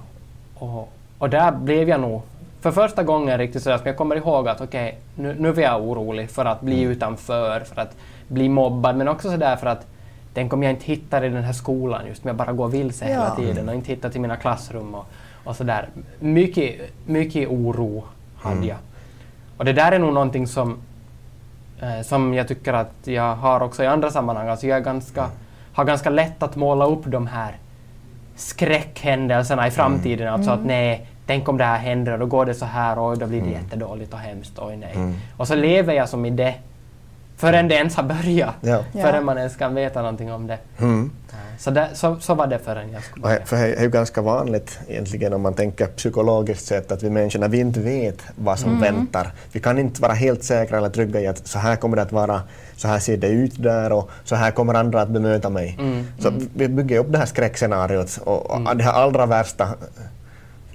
[SPEAKER 3] och, och där blev jag nog för första gången riktigt sådär som jag kommer ihåg att okej, nu, nu är jag orolig för att bli utanför, för att bli mobbad, men också sådär för att tänk om jag inte hittar i den här skolan, just om jag bara går vilse hela
[SPEAKER 2] Ja.
[SPEAKER 3] tiden och inte hittar till mina klassrum och, och sådär. Mycket, mycket oro hade jag. Och det där är nog någonting som, eh, som jag tycker att jag har också i andra sammanhang. Alltså jag är ganska, har ganska lätt att måla upp de här skräckhändelserna i framtiden. Alltså att nej, tänk om det här händer och då går det så här och då blir det jättedåligt och hemskt. Oj nej. Och så lever jag som i det förrän det ens har börjat.
[SPEAKER 1] Ja.
[SPEAKER 3] Förrän man ens kan veta någonting om det.
[SPEAKER 1] Mm.
[SPEAKER 3] Så, där, så, så var det förrän jag skulle börja.
[SPEAKER 1] För det är ju ganska vanligt egentligen om man tänker psykologiskt sett att vi människor, när vi inte vet vad som väntar, vi kan inte vara helt säkra eller trygga i att så här kommer det att vara, så här ser det ut där och så här kommer andra att bemöta mig.
[SPEAKER 3] Mm.
[SPEAKER 1] Så vi bygger upp det här skräckscenariot och och det här allra värsta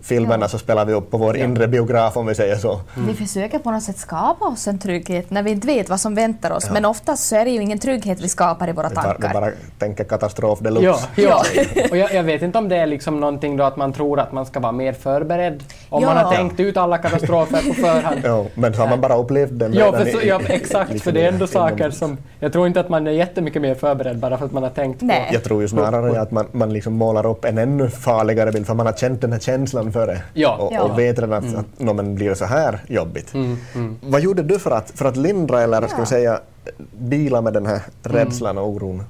[SPEAKER 1] filmerna
[SPEAKER 2] Ja.
[SPEAKER 1] så spelar vi upp på vår inre biograf om vi säger så.
[SPEAKER 2] Vi försöker på något sätt skapa oss en trygghet när vi inte vet vad som väntar oss.
[SPEAKER 1] Ja.
[SPEAKER 2] Men oftast så är det ju ingen trygghet vi skapar i våra
[SPEAKER 1] Vi bara, vi
[SPEAKER 2] tankar.
[SPEAKER 1] bara tänker katastrof deluxe.
[SPEAKER 3] Ja, ja.
[SPEAKER 2] Ja.
[SPEAKER 3] och jag, jag vet inte om det är liksom någonting då att man tror att man ska vara mer förberedd. Om
[SPEAKER 2] Ja.
[SPEAKER 3] man har tänkt ut alla katastrofer på förhand.
[SPEAKER 1] Ja, men så har man bara upplevt den
[SPEAKER 3] Ja,
[SPEAKER 1] redan
[SPEAKER 3] för så, ja, exakt.
[SPEAKER 1] liksom
[SPEAKER 3] för det är ändå saker som... Jag tror inte att man är jättemycket mer förberedd bara för att man har tänkt på...
[SPEAKER 2] Nej.
[SPEAKER 1] Jag tror ju snarare att man, man liksom målar upp en ännu farligare bild för man har känt den här känslan före
[SPEAKER 3] Ja.
[SPEAKER 1] och,
[SPEAKER 2] Ja.
[SPEAKER 1] och vet redan att, att nå, men blir det så här jobbigt. Vad gjorde du för att, för att lindra eller ska vi säga deala med den här rädslan och oron?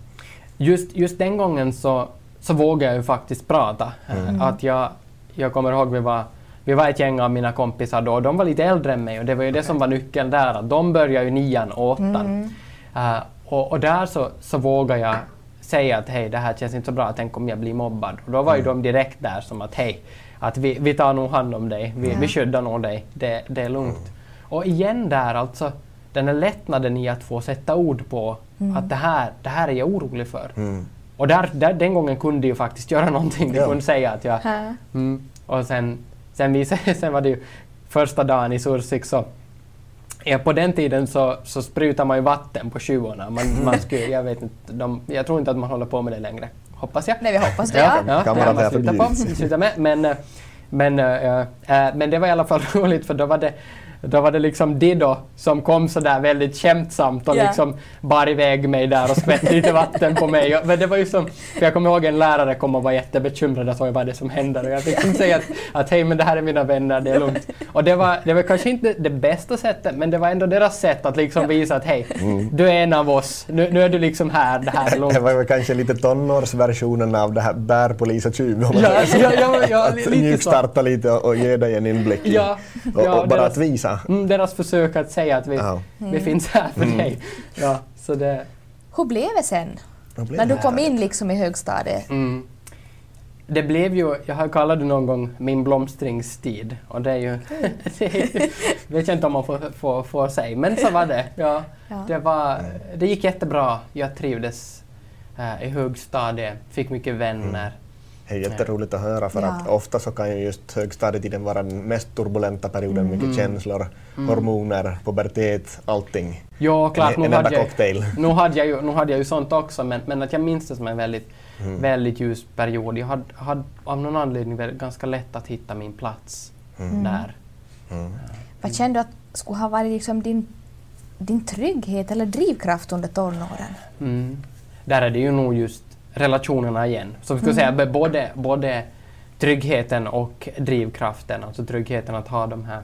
[SPEAKER 3] Just, just den gången så, så vågade jag ju faktiskt prata. Eh, Att jag, jag kommer ihåg vi var, vi var ett gäng av mina kompisar då och de var lite äldre än mig och det var ju det som var nyckeln där. Att de började ju nian och åttan. Eh, och, och där så, så vågade jag säga att hej, det här känns inte så bra, tänk om jag blir mobbad. Och då var ju de direkt där som att hej, att vi, vi tar nog hand om dig, vi, vi skyddar nog dig, det, det är lugnt. Och igen där alltså, den här lättnaden i att få sätta ord på att det här, det här är jag orolig för.
[SPEAKER 1] Mm.
[SPEAKER 3] Och där, där, den gången kunde jag faktiskt göra någonting. De
[SPEAKER 1] Ja.
[SPEAKER 3] kunde säga att jag... Mm, och sen, sen, vi, sen var det ju första dagen i Sursik så Ja, på den tiden så, så sprutar man ju vatten på tjuvorna. Man, man skulle, jag, vet inte, de, jag tror inte att man håller på med det längre. Hoppas jag.
[SPEAKER 2] Nej, vi hoppas det. Ja.
[SPEAKER 3] Ja,
[SPEAKER 1] Kan
[SPEAKER 3] man
[SPEAKER 1] där
[SPEAKER 3] slutat på. Slutat med. Men, eh, men, eh, eh, men det var i alla fall roligt för då var det då var det liksom Dido som kom sådär väldigt skämtsamt och
[SPEAKER 2] Ja.
[SPEAKER 3] liksom bar iväg mig där och skvätte lite vatten på mig. Men det var ju som, för jag kommer ihåg en lärare kom och var jättebekymrad och sa vad det som händer och jag fick liksom säga att, att hej men det här är mina vänner, det är lugnt. Och det var, det var kanske inte det bästa sättet men det var ändå deras sätt att liksom visa att hej, du är en av oss, nu, nu är du liksom här, det här är lugnt.
[SPEAKER 1] Det var väl kanske lite tonårsversionen av det här bär polis och tjuv.
[SPEAKER 3] Ja, ja, ja, ja,
[SPEAKER 1] att
[SPEAKER 3] lite så.
[SPEAKER 1] mjukstarta lite och, och ge dig en inblick i-
[SPEAKER 3] Ja,
[SPEAKER 1] och,
[SPEAKER 3] ja,
[SPEAKER 1] och bara
[SPEAKER 3] deras-
[SPEAKER 1] att visa.
[SPEAKER 3] Mm, deras försök att säga att vi,
[SPEAKER 1] Ja.
[SPEAKER 3] vi finns här för dig. Ja, så det,
[SPEAKER 2] Hur blev det sen?
[SPEAKER 1] Blev
[SPEAKER 2] När du kom in liksom i högstadiet?
[SPEAKER 3] mm. det blev ju, jag har kallat det någon gång min blomstringstid. Och det är ju, det är, vet jag inte om man får, får, får säga, men så var det. Ja,
[SPEAKER 2] Ja.
[SPEAKER 3] det, var, det gick jättebra. Jag trivdes eh, i högstadiet, fick mycket vänner.
[SPEAKER 1] Det är jätteroligt att höra för
[SPEAKER 2] Ja.
[SPEAKER 1] att ofta så kan ju just högstadietiden vara den mest turbulenta perioden. Mycket känslor, hormoner, pubertet, allting.
[SPEAKER 3] Ja, klart.
[SPEAKER 1] En-
[SPEAKER 3] Nu
[SPEAKER 1] en enda
[SPEAKER 3] hade, jag,
[SPEAKER 1] cocktail.
[SPEAKER 3] nu, hade jag ju, nu hade jag ju sånt också, men, men att jag minns det som en väldigt,
[SPEAKER 1] Mm.
[SPEAKER 3] väldigt ljus period. Jag hade, hade av någon anledning ganska lätt att hitta min plats där.
[SPEAKER 1] Mm.
[SPEAKER 2] Vad kände du att skulle ha varit liksom din, din trygghet eller drivkraft under tonåren?
[SPEAKER 3] Mm. Där är det ju nog just relationerna igen. Så vi skulle säga b- både, både tryggheten och drivkraften, alltså tryggheten att ha de här,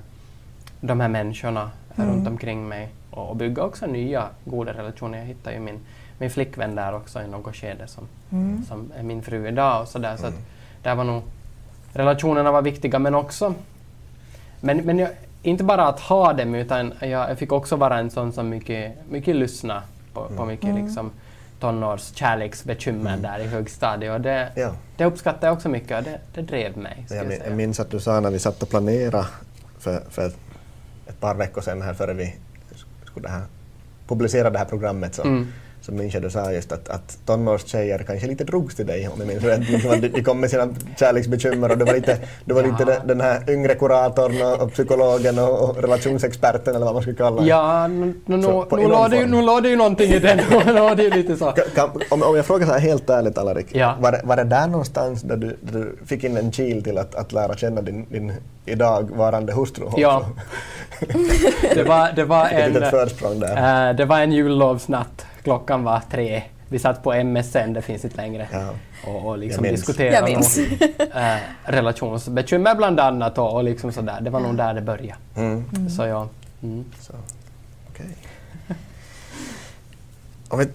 [SPEAKER 3] de här människorna runt omkring mig och, och bygga också nya goda relationer. Jag hittade ju min, min flickvän där också i något skede som, som är min fru idag och sådär. Så att där var nog relationerna var viktiga men också men, men jag, inte bara att ha dem utan jag, jag fick också vara en sån som mycket, mycket lyssna på, på mycket liksom tonårs kärleksbekymmer där i högstadiet och det,
[SPEAKER 1] Ja.
[SPEAKER 3] det uppskattar jag också mycket och det, det drev mig.
[SPEAKER 1] Jag, min- jag minns att du sa när vi satt och planerade för, för ett, ett par veckor sedan här före vi skulle det här, publicera det här programmet så,
[SPEAKER 3] Mm.
[SPEAKER 1] Minns jag du sa just att, att tonårstjejer kanske lite drogs till dig om jag minns rätt. Liksom de, kom med sina kärleksbekymmer och du var lite, du var lite
[SPEAKER 3] Ja.
[SPEAKER 1] den, den här yngre kuratorn och, och psykologen och, och relationsexperten eller vad man ska kalla det.
[SPEAKER 3] Ja, nu, låg det ju, någonting i låg det ju lite så.
[SPEAKER 1] Kan, om, om jag frågar så här helt ärligt Alarik,
[SPEAKER 3] Ja.
[SPEAKER 1] var, det, var det där någonstans där du, där du fick in en kil till att, att lära känna din, din idag varande hustru? också?
[SPEAKER 3] Ja. Det var, det var
[SPEAKER 1] Ett
[SPEAKER 3] en...
[SPEAKER 1] litet försprång där.
[SPEAKER 3] eh, det var en jullovsnatt. Klockan var tre. Vi satt på MSN, det finns inte längre.
[SPEAKER 1] Ja.
[SPEAKER 3] Och, och liksom diskuterade eh, relationsbekymmer bland annat och, och liksom sådär. Det var nog där det började.
[SPEAKER 1] Mm.
[SPEAKER 3] Så ja. Mm.
[SPEAKER 1] Så. Om vi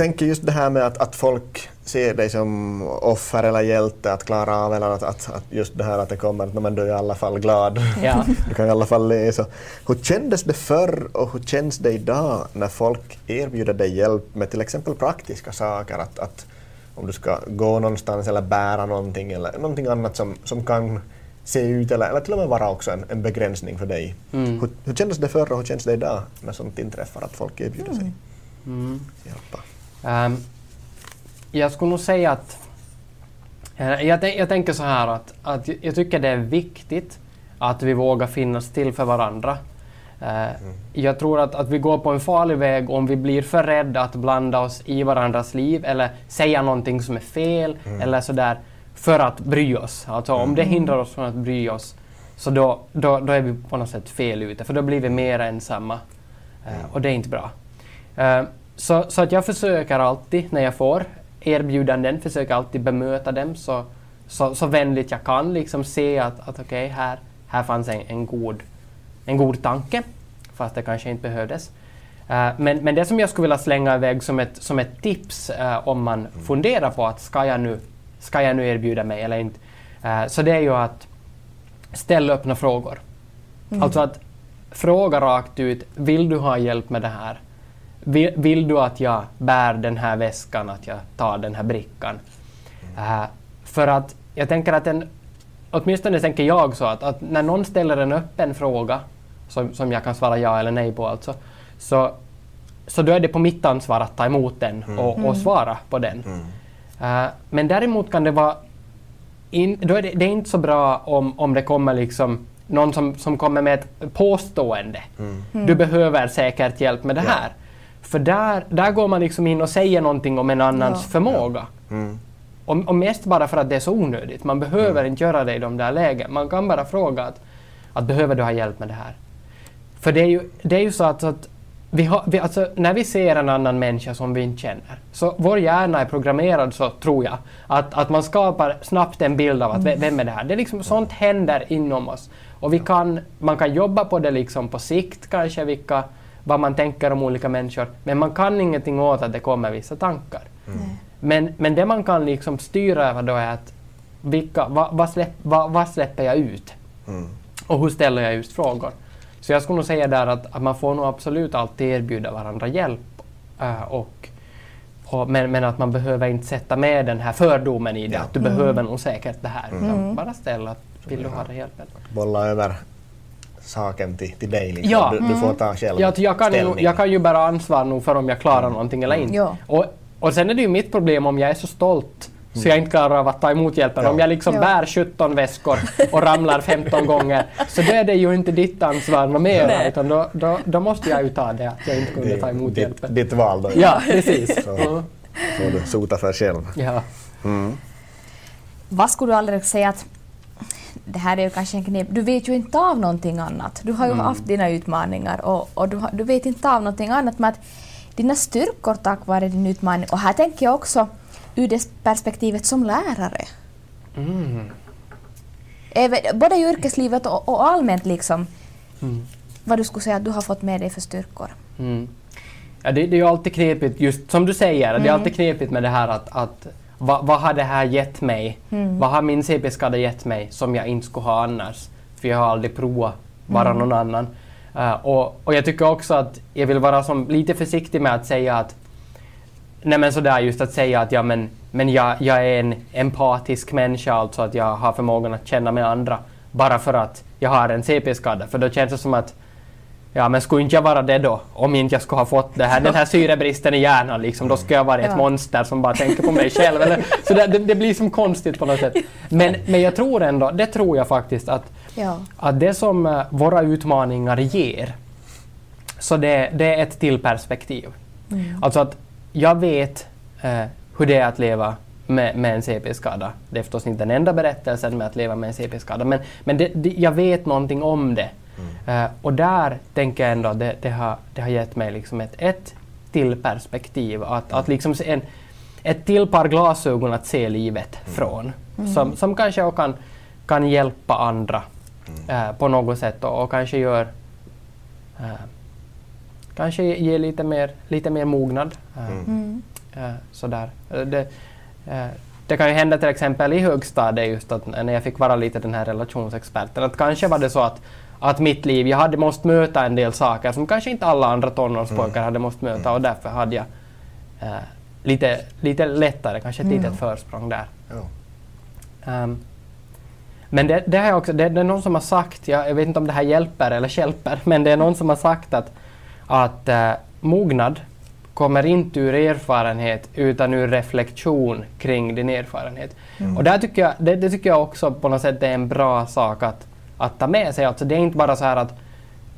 [SPEAKER 1] tänker just det här med att, att folk ser dig som offer eller hjälte att klara av eller att, att, att just det här att det kommer att "Nå, men du är i alla fall glad.
[SPEAKER 3] Ja.
[SPEAKER 1] Du kan i alla fall läsa. Hur kändes det förr och hur känns det idag när folk erbjuder dig hjälp med till exempel praktiska saker? Att, att om du ska gå någonstans eller bära någonting eller någonting annat som, som kan se ut eller, eller till och med vara också en, en begränsning för dig.
[SPEAKER 3] Mm.
[SPEAKER 1] Hur, hur kändes det förr och hur känns det idag när sånt inträffar att folk erbjuder sig
[SPEAKER 3] Mm.
[SPEAKER 1] hjälpa?
[SPEAKER 3] Ehm, jag skulle nog säga att eh, jag, jag tänker så här att, att jag tycker det är viktigt att vi vågar finnas till för varandra. Eh, Jag tror att, att vi går på en farlig väg om vi blir för rädda att blanda oss i varandras liv eller säga någonting som är fel eller sådär för att bry oss. Alltså om det hindrar oss från att bry oss så då, då, då är vi på något sätt fel ute för då blir vi mer ensamma. Eh, och det är inte bra. Eh, så, så att jag försöker alltid när jag får erbjudanden, försöker alltid bemöta dem så, så, så vänligt jag kan. Liksom se att, att okej, här, här fanns en, en, god, en god tanke, fast det kanske inte behövdes. Eh, men, men det som jag skulle vilja slänga iväg som ett, som ett tips eh, om man funderar på att ska jag nu, ska jag nu erbjuda mig eller inte, eh, så det är ju att ställa öppna frågor. Alltså att fråga rakt ut, vill du ha hjälp med det här? Vill, vill du att jag bär den här väskan, att jag tar den här brickan? Eh, för att jag tänker att en, åtminstone tänker jag så att, att när någon ställer en öppen fråga, som, som jag kan svara ja eller nej på alltså, så, så då är det på mitt ansvar att ta emot den och, och svara på den. Eh, men däremot kan det vara in, då är det, det är inte så bra om, om det kommer liksom någon som, som kommer med ett påstående. Du behöver säkert hjälp med det
[SPEAKER 1] Ja.
[SPEAKER 3] För där, där går man liksom in och säger någonting om en annans
[SPEAKER 2] Ja.
[SPEAKER 3] förmåga.
[SPEAKER 1] Mm.
[SPEAKER 3] Och, och mest bara för att det är så onödigt. Man behöver inte göra det i de där lägena. Man kan bara fråga att, att behöver du ha hjälp med det här? För det är ju, det är ju så att, att vi har, vi, alltså, när vi ser en annan människa som vi inte känner, så vår hjärna är programmerad så, tror jag, att, att man skapar snabbt en bild av att ve- vem är det här? Det är liksom, sånt händer inom oss. Och vi kan, man kan jobba på det liksom på sikt kanske, vilka, vad man tänker om olika människor, men man kan ingenting åt att det kommer vissa tankar. Men, men det man kan liksom styra över då är att vilka, vad, vad, släpp, vad, vad släpper jag ut?
[SPEAKER 1] Mm.
[SPEAKER 3] Och hur ställer jag just frågor? Så jag skulle nog säga där att, att man får nog absolut alltid erbjuda varandra hjälp. eh, och, och, men, men att man behöver inte sätta med den här fördomen i det,
[SPEAKER 1] Ja.
[SPEAKER 3] att du behöver nog säkert det här. Utan bara ställa, att vill du ha det hjälpen?
[SPEAKER 1] Bolla över saken till, till dig. Liksom.
[SPEAKER 3] Ja.
[SPEAKER 1] Du, du får ta själv
[SPEAKER 3] Ja, jag, kan ju, jag kan ju bära ansvar nog för om jag klarar någonting eller inte.
[SPEAKER 2] Ja.
[SPEAKER 3] Och, och sen är det ju mitt problem om jag är så stolt så jag inte klarar av att ta emot hjälpen.
[SPEAKER 1] Ja.
[SPEAKER 3] Om jag liksom
[SPEAKER 2] Ja.
[SPEAKER 3] bär 17 väskor och ramlar 15 gånger så då är det ju inte ditt ansvar något mer
[SPEAKER 2] Nej.
[SPEAKER 3] utan då, då, då måste jag ju ta det att jag inte kunde ta emot
[SPEAKER 1] ditt,
[SPEAKER 3] hjälpen.
[SPEAKER 1] ditt val då.
[SPEAKER 3] Ja, precis.
[SPEAKER 1] Så.
[SPEAKER 3] Mm.
[SPEAKER 1] får du sota för själv.
[SPEAKER 3] Ja.
[SPEAKER 1] Mm.
[SPEAKER 2] Vad skulle du aldrig säga att det här är ju kanske en knep. Du vet ju inte av någonting annat. Du har ju haft dina utmaningar och, och du, har, du vet inte av någonting annat. Men att dina styrkor tack vare din utmaning. Och här tänker jag också ur det perspektivet som lärare?
[SPEAKER 3] Mm.
[SPEAKER 2] Även, både i yrkeslivet och, och allmänt liksom.
[SPEAKER 3] Mm.
[SPEAKER 2] Vad du skulle säga att du har fått med dig för styrkor?
[SPEAKER 3] Mm. Ja, det, det är ju alltid knepigt, just som du säger, det är alltid knepigt med det här att, att vad, vad har det här gett mig? Vad har min CP-skada gett mig som jag inte skulle ha annars? För jag har aldrig provat vara någon annan. Eh, och, och jag tycker också att jag vill vara som, lite försiktig med att säga att Nej men sådär just att säga att ja men, men jag, jag är en empatisk människa, alltså att jag har förmågan att känna med andra bara för att jag har en CP-skada. För då känns det som att Ja men skulle inte jag vara det då? Om inte jag skulle ha fått det här, den här syrebristen i hjärnan liksom, då skulle jag vara ett
[SPEAKER 2] Ja.
[SPEAKER 3] monster som bara tänker på mig själv. Eller, så det, det, blir som konstigt på något sätt. Men, men jag tror ändå, det tror jag faktiskt att
[SPEAKER 2] Ja.
[SPEAKER 3] att det som eh, våra utmaningar ger, så det, det är ett till perspektiv. Alltså att jag vet eh, hur det är att leva med, med en CP-skada. Det är förstås inte den enda berättelsen med att leva med en CP-skada, men, men det, det, jag vet någonting om det. Eh, och där tänker jag ändå att det, det, har, det har gett mig liksom ett, ett till perspektiv. Att, att liksom se en, ett till par glasögon att se livet från. Som, som kanske kan, kan hjälpa andra eh, på något sätt och, och kanske gör eh, kanske ge lite mer, lite mer mognad.
[SPEAKER 2] Mm.
[SPEAKER 3] sådär. Det, det kan ju hända till exempel i högstadiet just att när jag fick vara lite den här relationsexperten att kanske var det så att, att mitt liv, jag hade måste möta en del saker som kanske inte alla andra tonårspojkar hade måste möta och därför hade jag eh, lite, lite lättare, kanske ett litet försprång där.
[SPEAKER 1] Ja.
[SPEAKER 3] Ehm, men det, det, jag också, det, det är någon som har sagt, jag, jag vet inte om det här hjälper eller hjälper, men det är någon som har sagt att, att eh, mognad kommer inte ur erfarenhet utan ur reflektion kring din erfarenhet. Och där tycker jag, det, det tycker jag också på något sätt är en bra sak att, att ta med sig. Alltså det är inte bara så här att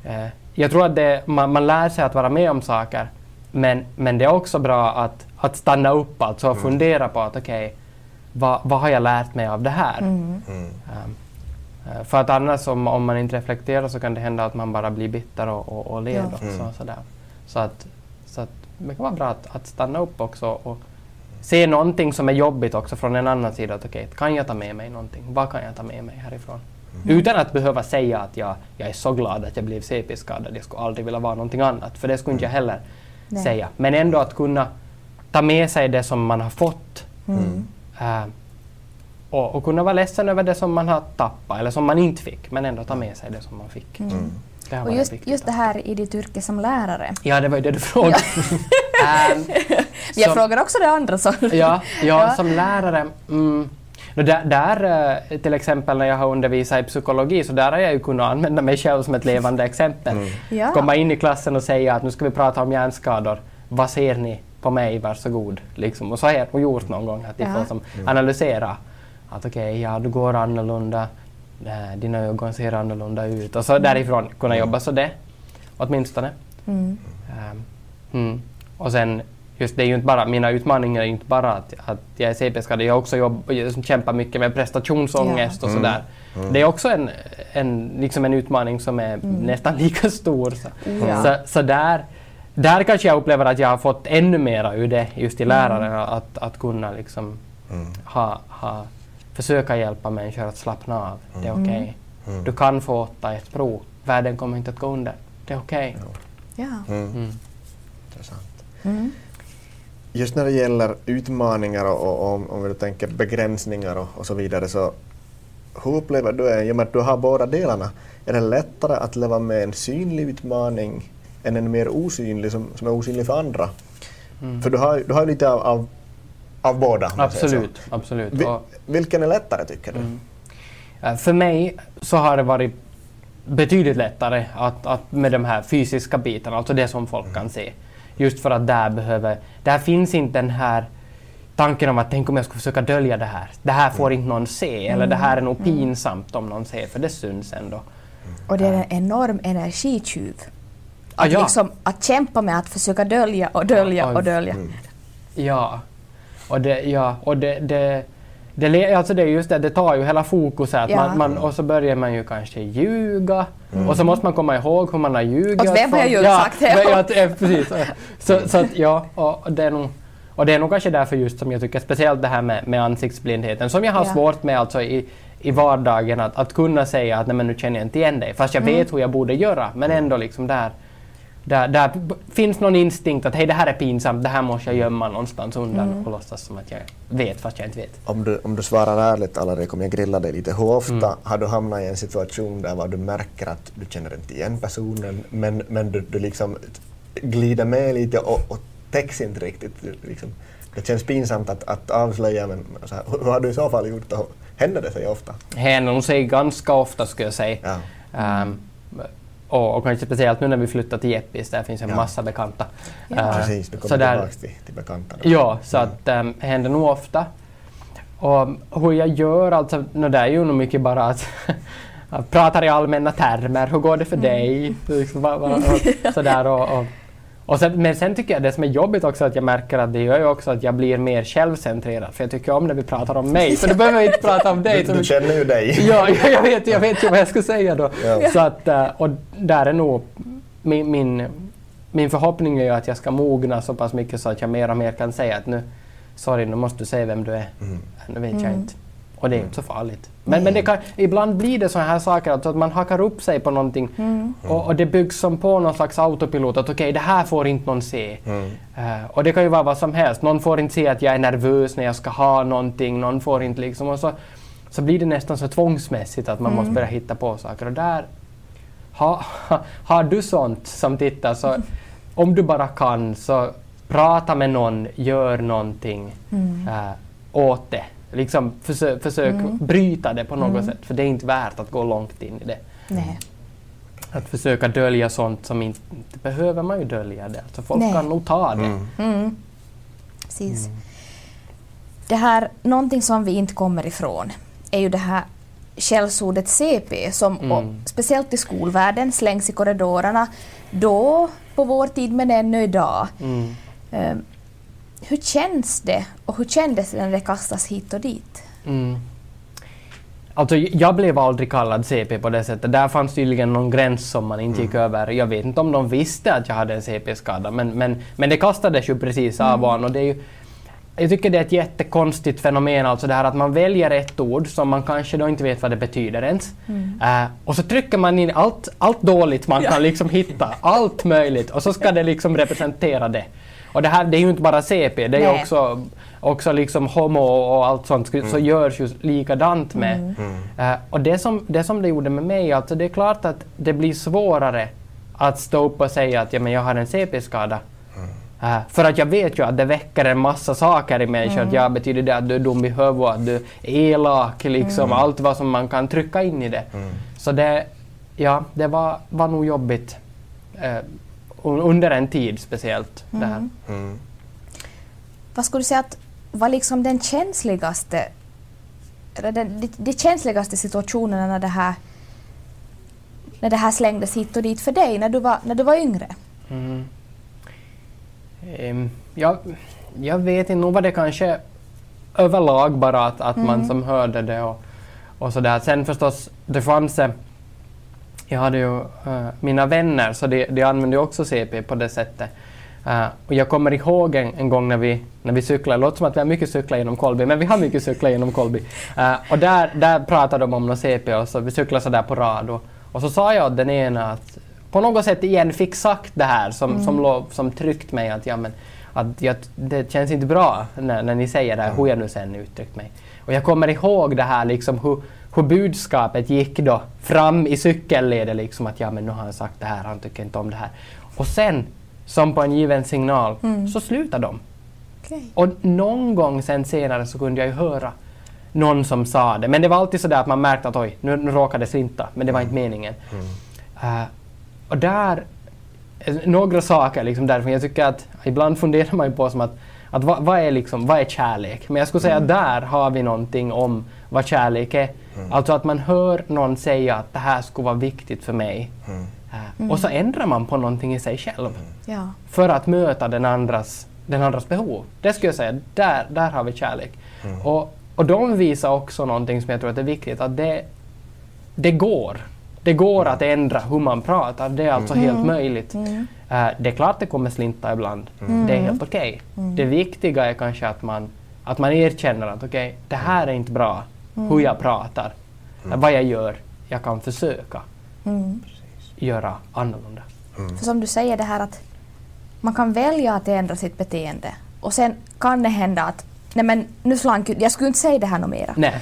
[SPEAKER 3] eh, jag tror att det, man, man lär sig att vara med om saker men, men det är också bra att, att stanna upp alltså och fundera på att okej, vad, vad har jag lärt mig av det här?
[SPEAKER 1] Mm.
[SPEAKER 3] Eh, för att annars om, om man inte reflekterar så kan det hända att man bara blir bitter och, och, och led.
[SPEAKER 2] Ja.
[SPEAKER 3] och Så, sådär. Så, att, så att det kan vara bra att, att stanna upp också och se någonting som är jobbigt också från en annan sida. Att, okej, kan jag ta med mig någonting? Vad kan jag ta med mig härifrån? Utan att behöva säga att jag, jag är så glad att jag blev CP-skadad. Jag skulle aldrig vilja vara någonting annat. För det skulle inte jag heller
[SPEAKER 2] Nej.
[SPEAKER 3] säga. Men ändå att kunna ta med sig det som man har fått
[SPEAKER 2] Mm.
[SPEAKER 3] Eh, och, och kunna vara ledsen över det som man har tappat eller som man inte fick, men ändå ta med sig det som man fick. Det
[SPEAKER 2] Mm. Och
[SPEAKER 3] varit
[SPEAKER 2] just, just det här i ditt yrke som lärare.
[SPEAKER 3] Ja, det var ju det du frågade. Ehm,
[SPEAKER 2] Jag
[SPEAKER 3] som-
[SPEAKER 2] frågar också det andra. Så.
[SPEAKER 3] ja, ja,
[SPEAKER 2] Ja.
[SPEAKER 3] som lärare. Mm, där, där eh, till exempel när jag har undervisat i psykologi så där har jag ju kunnat använda mig själv som ett levande exempel.
[SPEAKER 2] Ja.
[SPEAKER 3] Komma in i klassen och säga att nu ska vi prata om hjärnskador. Vad ser ni på mig? Varsågod. Liksom. Och så har jag gjort någon gång att de får som analysera. Att okej, ja du går annorlunda. eh, Dina ögon ser annorlunda ut. Och så därifrån kunna jobba så det. Åtminstone.
[SPEAKER 2] Mm.
[SPEAKER 3] Ehm, mm. Och sen, just det är ju inte bara, mina utmaningar är ju inte bara att, att jag är CP-skadad, jag också jobb, jag kämpar mycket med prestationsångest och sådär. Det är också en, en, liksom en utmaning som är nästan lika stor. Så,
[SPEAKER 2] Ja.
[SPEAKER 3] så, så där, där kanske jag upplever att jag har fått ännu mera ur det just i läraren, att, att kunna liksom ha, ha, försöka hjälpa människor att slappna av. Det är okej. Du kan få åtta ett prov, världen kommer inte att gå under. Det är okej.
[SPEAKER 2] Ja.
[SPEAKER 3] Mm.
[SPEAKER 1] Intressant.
[SPEAKER 2] Mm.
[SPEAKER 1] Just när det gäller utmaningar och, och om, om vi tänker begränsningar och, och så vidare så hur upplever du det, i och med att du har båda delarna, är det lättare att leva med en synlig utmaning än en mer osynlig som, som är osynlig för andra? För du har, du har lite av, av, av båda.
[SPEAKER 3] Absolut, absolut.
[SPEAKER 1] Vi, vilken är lättare tycker du?
[SPEAKER 3] eh, för mig så har det varit betydligt lättare att, att med de här fysiska bitarna, alltså det som folk kan se. Just för att där behöver, där finns inte den här tanken om att tänk om jag skulle försöka dölja det här. Det här får inte någon se, eller det här är nog pinsamt om någon ser, för det syns ändå.
[SPEAKER 2] Och det är en enorm energitjuv.
[SPEAKER 3] Ah,
[SPEAKER 2] Att,
[SPEAKER 3] ja.
[SPEAKER 2] liksom, att kämpa med att försöka dölja och dölja och dölja.
[SPEAKER 3] Ja, och det, ja, och det, det, det, alltså det är just det, det tar ju hela fokuset.
[SPEAKER 2] Ja.
[SPEAKER 3] Man, man, och så börjar man ju kanske ljuga. Och så måste man komma ihåg hur man har ljugit.
[SPEAKER 2] Åt vem har jag
[SPEAKER 3] från-
[SPEAKER 2] ju sagt det?
[SPEAKER 3] Ja, ja, ja, precis. Så, så att, ja, och det är nog, Och det är nog kanske därför just som jag tycker speciellt det här med, med ansiktsblindheten som jag har
[SPEAKER 2] Ja.
[SPEAKER 3] svårt med alltså i, i vardagen att, att kunna säga att nej men nu känner jag inte igen dig fast jag
[SPEAKER 2] Mm.
[SPEAKER 3] vet hur jag borde göra men ändå liksom där där, där finns någon instinkt att hej det här är pinsamt, det här måste jag gömma någonstans undan
[SPEAKER 2] Mm.
[SPEAKER 3] och låtsas som att jag vet fast jag inte vet.
[SPEAKER 1] Om du, om du svarar ärligt Alrik, om jag grillar dig lite, hur ofta
[SPEAKER 3] Mm.
[SPEAKER 1] har du hamnat i en situation där var du märker att du känner inte igen personen men, men du, du liksom glider med lite och, och täcks inte riktigt. Liksom, det känns pinsamt att, att avslöja men så här, hur har du i så fall gjort? Och händer det sig ofta?
[SPEAKER 3] Händer nog sig ganska ofta skulle jag säga.
[SPEAKER 1] Ja.
[SPEAKER 3] Ehm, och, och kanske speciellt nu när vi flyttar till Jeppis, där finns en
[SPEAKER 1] Ja.
[SPEAKER 3] massa bekanta.
[SPEAKER 2] Ja.
[SPEAKER 3] Ehm,
[SPEAKER 1] Precis, du
[SPEAKER 3] så
[SPEAKER 1] kommer
[SPEAKER 3] där-
[SPEAKER 1] tillbaka till, till bekanta. då.
[SPEAKER 3] Ja, så att um, händer nog ofta. Och hur jag gör, alltså, no, det är ju nog mycket bara att jag pratar i allmänna termer. Hur går det för dig? Liksom, va, och, sådär, och, och, och sen, men sen tycker jag det som är jobbigt också att jag märker att det gör ju också att jag blir mer självcentrerad. För jag tycker om när vi pratar om mig, för då behöver jag inte prata om dig.
[SPEAKER 1] Du,
[SPEAKER 3] så
[SPEAKER 1] du känner ju dig.
[SPEAKER 3] Ja, ja, jag vet, jag vet ju vad jag ska säga då.
[SPEAKER 1] Ja.
[SPEAKER 3] Så att, eh, och där är nog min, min, min förhoppning är ju att jag ska mogna så pass mycket så att jag mer och mer kan säga att nu, sorry, nu måste du säga vem du är.
[SPEAKER 1] Mm.
[SPEAKER 3] Nu vet jag
[SPEAKER 2] Mm.
[SPEAKER 3] inte. Och det är inte så farligt. Men, men det kan, ibland blir det sådana här saker, alltså att man hakar upp sig på någonting
[SPEAKER 2] Mm.
[SPEAKER 3] och, och det byggs som på någon slags autopilot att okej, det här får inte någon se.
[SPEAKER 1] Mm.
[SPEAKER 3] Eh, och det kan ju vara vad som helst. Någon får inte se att jag är nervös när jag ska ha någonting. Någon får inte liksom... Och så, så blir det nästan så tvångsmässigt att man
[SPEAKER 2] Mm.
[SPEAKER 3] måste börja hitta på saker. Och där... Ha, ha, har du sånt som tittar så om du bara kan så prata med någon, gör någonting
[SPEAKER 2] Mm.
[SPEAKER 3] eh, åt det. Liksom försök, försök
[SPEAKER 2] Mm.
[SPEAKER 3] bryta det på något
[SPEAKER 2] Mm.
[SPEAKER 3] sätt. För det är inte värt att gå långt in i det.
[SPEAKER 2] Nej.
[SPEAKER 3] Att försöka dölja sånt som inte, inte behöver man ju dölja det. Alltså folk
[SPEAKER 2] Nej.
[SPEAKER 3] kan nog ta det.
[SPEAKER 1] Mm.
[SPEAKER 2] Mm. Precis. Det här, någonting som vi inte kommer ifrån är ju det här skällsordet CP som
[SPEAKER 3] Mm.
[SPEAKER 2] och, speciellt i skolvärlden slängs i korridorerna då på vår tid men ännu idag.
[SPEAKER 3] Mm.
[SPEAKER 2] Eh, hur känns det och hur kändes det när det kastas hit och dit?
[SPEAKER 3] Mm. Alltså, jag blev aldrig kallad CP på det sättet. Där fanns tydligen någon gräns som man inte gick över. Jag vet inte om de visste att jag hade en CP-skada, men, men, men det kastades ju precis av och an, och det är ju jag tycker det är ett jättekonstigt fenomen, alltså det här att man väljer ett ord som man kanske då inte vet vad det betyder ens. Eh, och så trycker man in allt, allt dåligt man kan liksom hitta, allt möjligt, och så ska det liksom representera det. Och det här det är ju inte bara CP, det är ju
[SPEAKER 2] Nej.
[SPEAKER 3] också, också liksom homo och allt sånt så
[SPEAKER 1] Mm.
[SPEAKER 3] görs ju likadant med. Eh, och det som, det som det gjorde med mig, alltså det är klart att det blir svårare att stå upp och säga att ja, men jag har en CP-skada. Eh, för att jag vet ju att det väcker en massa saker i människor. Att ja, betyder det att du är dum i huvudet, att du är elak, liksom allt vad som man kan trycka in i det. Så det, ja, det var, var nog jobbigt. un- under en tid speciellt. Det här.
[SPEAKER 1] Mm.
[SPEAKER 2] Vad skulle du säga att var liksom den känsligaste eller den, de, de känsligaste situationerna när det här när det här slängdes hit och dit för dig när du var, när du var yngre?
[SPEAKER 3] Mm. Ehm, jag, jag vet inte, nog var det kanske överlag bara att, att man som hörde det och, och sådär. Sen förstås, det fanns... Jag hade ju eh, mina vänner, så de, de använde också CP på det sättet. Eh, och jag kommer ihåg en, en gång när vi, när vi cyklade, det låter som att vi har mycket cyklat genom Kolby, men vi har mycket cyklat genom Kolby. Eh, och där, där pratade de om något CP och så vi cyklade sådär på rad. Och, och så sa jag åt den ena att på något sätt igen fick sagt det här som, som, låg, som tryckt mig att, ja, men, att jag, det känns inte bra när, när ni säger det här, hur jag nu sen uttryckt mig. Och jag kommer ihåg det här liksom hur, hur budskapet gick då fram i cykelledet liksom att ja men nu har han sagt det här, han tycker inte om det här. Och sen, som på en given signal, så slutar de.
[SPEAKER 2] Okej.
[SPEAKER 3] Och någon gång sen senare så kunde jag ju höra någon som sa det. Men det var alltid så där att man märkte att oj, nu, nu råkade det slinta, men det var inte meningen. Eh, och där, eh, några saker liksom därifrån. Jag tycker att ibland funderar man ju på som att, att vad, vad, är liksom, vad är kärlek? Men jag skulle säga att där har vi någonting om vad kärlek är. Alltså att man hör någon säga att det här skulle vara viktigt för mig. Eh, Och så ändrar man på någonting i sig själv
[SPEAKER 2] Ja.
[SPEAKER 3] för att möta den andras, den andras behov. Det skulle jag säga, där, där har vi kärlek. Och, och de visar också någonting som jag tror att är viktigt, att det, det går. Det går att ändra hur man pratar, det är alltså helt möjligt. Eh, det är klart det kommer slinta ibland. Det är helt okej. Det viktiga är kanske att man, att man erkänner att okej, det här är inte bra. Hur jag pratar, eh, vad jag gör. Jag kan försöka göra annorlunda.
[SPEAKER 2] För som du säger det här att man kan välja att ändra sitt beteende och sen kan det hända att nej men nu slank jag skulle inte säga det här något mera.
[SPEAKER 3] Nej.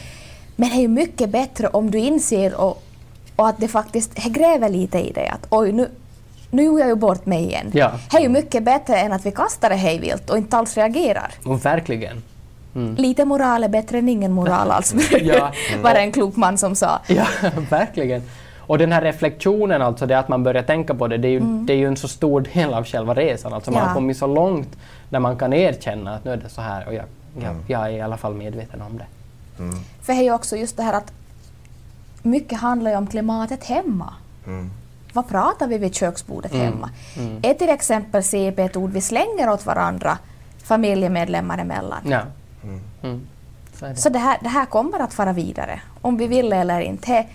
[SPEAKER 2] Men det är ju mycket bättre om du inser och, och att det faktiskt det gräver lite i dig att oj nu, nu gjorde jag ju bort mig igen.
[SPEAKER 3] Ja.
[SPEAKER 2] Det är ju mycket bättre än att vi kastar det hejvilt och inte alls reagerar.
[SPEAKER 3] Och verkligen. Mm.
[SPEAKER 2] Lite moral är bättre än ingen moral alls.
[SPEAKER 3] Ja.
[SPEAKER 2] var det en klok man som sa.
[SPEAKER 3] Ja, verkligen. Och den här reflektionen, alltså det att man börjar tänka på det, det är ju, det är ju en så stor del av själva resan. Alltså man
[SPEAKER 2] Ja.
[SPEAKER 3] har kommit så långt där man kan erkänna att nu är det så här och jag, jag, jag är i alla fall medveten om det.
[SPEAKER 2] För det är ju också just det här att mycket handlar ju om klimatet hemma. Vad pratar vi vid köksbordet hemma? Är till exempel CP ett ord vi slänger åt varandra familjemedlemmar emellan?
[SPEAKER 3] Ja. Mm. Så det.
[SPEAKER 2] Så det här, det här kommer att fara vidare, om vi vill eller inte.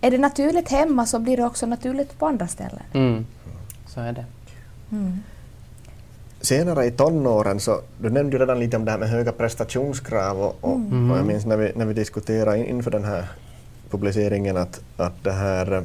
[SPEAKER 2] Är det naturligt hemma så blir det också naturligt på andra ställen.
[SPEAKER 3] Mm. Så är det.
[SPEAKER 1] Senare i tonåren, så du nämnde redan lite om det här med höga prestationskrav och, och, och jag minns när vi, när vi diskuterade in- inför den här publiceringen att, att det här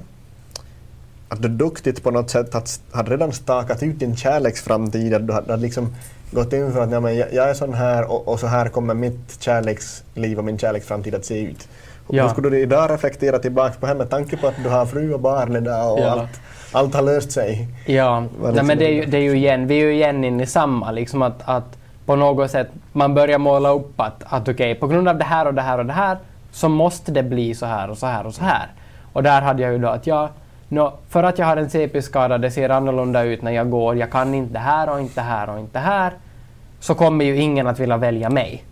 [SPEAKER 1] att du duktigt på något sätt hade, hade redan stakat ut din kärleksframtid, att du hade, hade liksom gått in för att ja, men jag, jag är sån här och, och så här kommer mitt kärleksliv och min kärleksframtid att se ut. Och
[SPEAKER 3] Ja.
[SPEAKER 1] Hur skulle du idag reflektera tillbaka på det med tanke på att du har fru och barn idag och
[SPEAKER 3] Ja.
[SPEAKER 1] allt, allt har löst sig?
[SPEAKER 3] Ja, nej, men det är, ju,
[SPEAKER 1] liksom-
[SPEAKER 3] det är ju igen, vi är ju igen inne i samma, liksom att, att på något sätt man börjar måla upp att, att okej, på grund av det här och det här och det här så måste det bli så här och så här och så här. Och där hade jag ju då att jag, nå, för att jag har en CP-skada, det ser annorlunda ut när jag går, jag kan inte det här och inte det här och inte det här, så kommer ju ingen att vilja välja mig.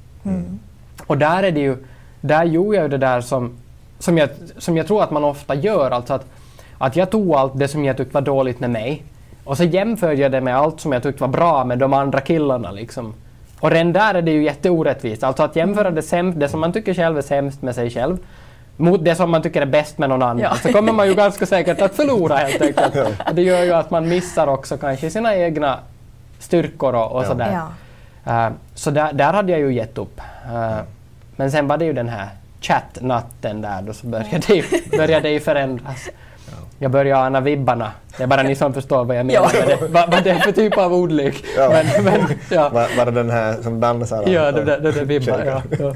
[SPEAKER 3] Och där är det ju, där gjorde jag ju det där som, som, jag, som jag tror att man ofta gör, alltså att, att jag tog allt det som jag tyckte var dåligt med mig. Och så jämförde jag det med allt som jag tyckte var bra med de andra killarna liksom. Och redan där är det ju jätteorättvist, alltså att jämföra det, sämst, det som man tycker själv är sämst med sig själv mot det som man tycker är bäst med någon annan,
[SPEAKER 2] Ja.
[SPEAKER 3] så kommer man ju ganska säkert att förlora helt enkelt. Och det gör ju att man missar också kanske sina egna styrkor och, och
[SPEAKER 1] Ja.
[SPEAKER 3] sådär.
[SPEAKER 2] Ja.
[SPEAKER 3] Eh, så där, där hade jag ju gett upp. Eh, men sen var det ju den här chattnatten där då så började det ju, började det ju förändras. Jag började ana vibbarna. Det är bara ni som förstår vad jag menar
[SPEAKER 2] Ja.
[SPEAKER 3] det. Vad, vad det är för typ av ordlek.
[SPEAKER 1] Ja.
[SPEAKER 3] Men, men, ja.
[SPEAKER 1] Var, var det den här som dansar?
[SPEAKER 3] Ja, det där, det där vibbar. Ja, ja.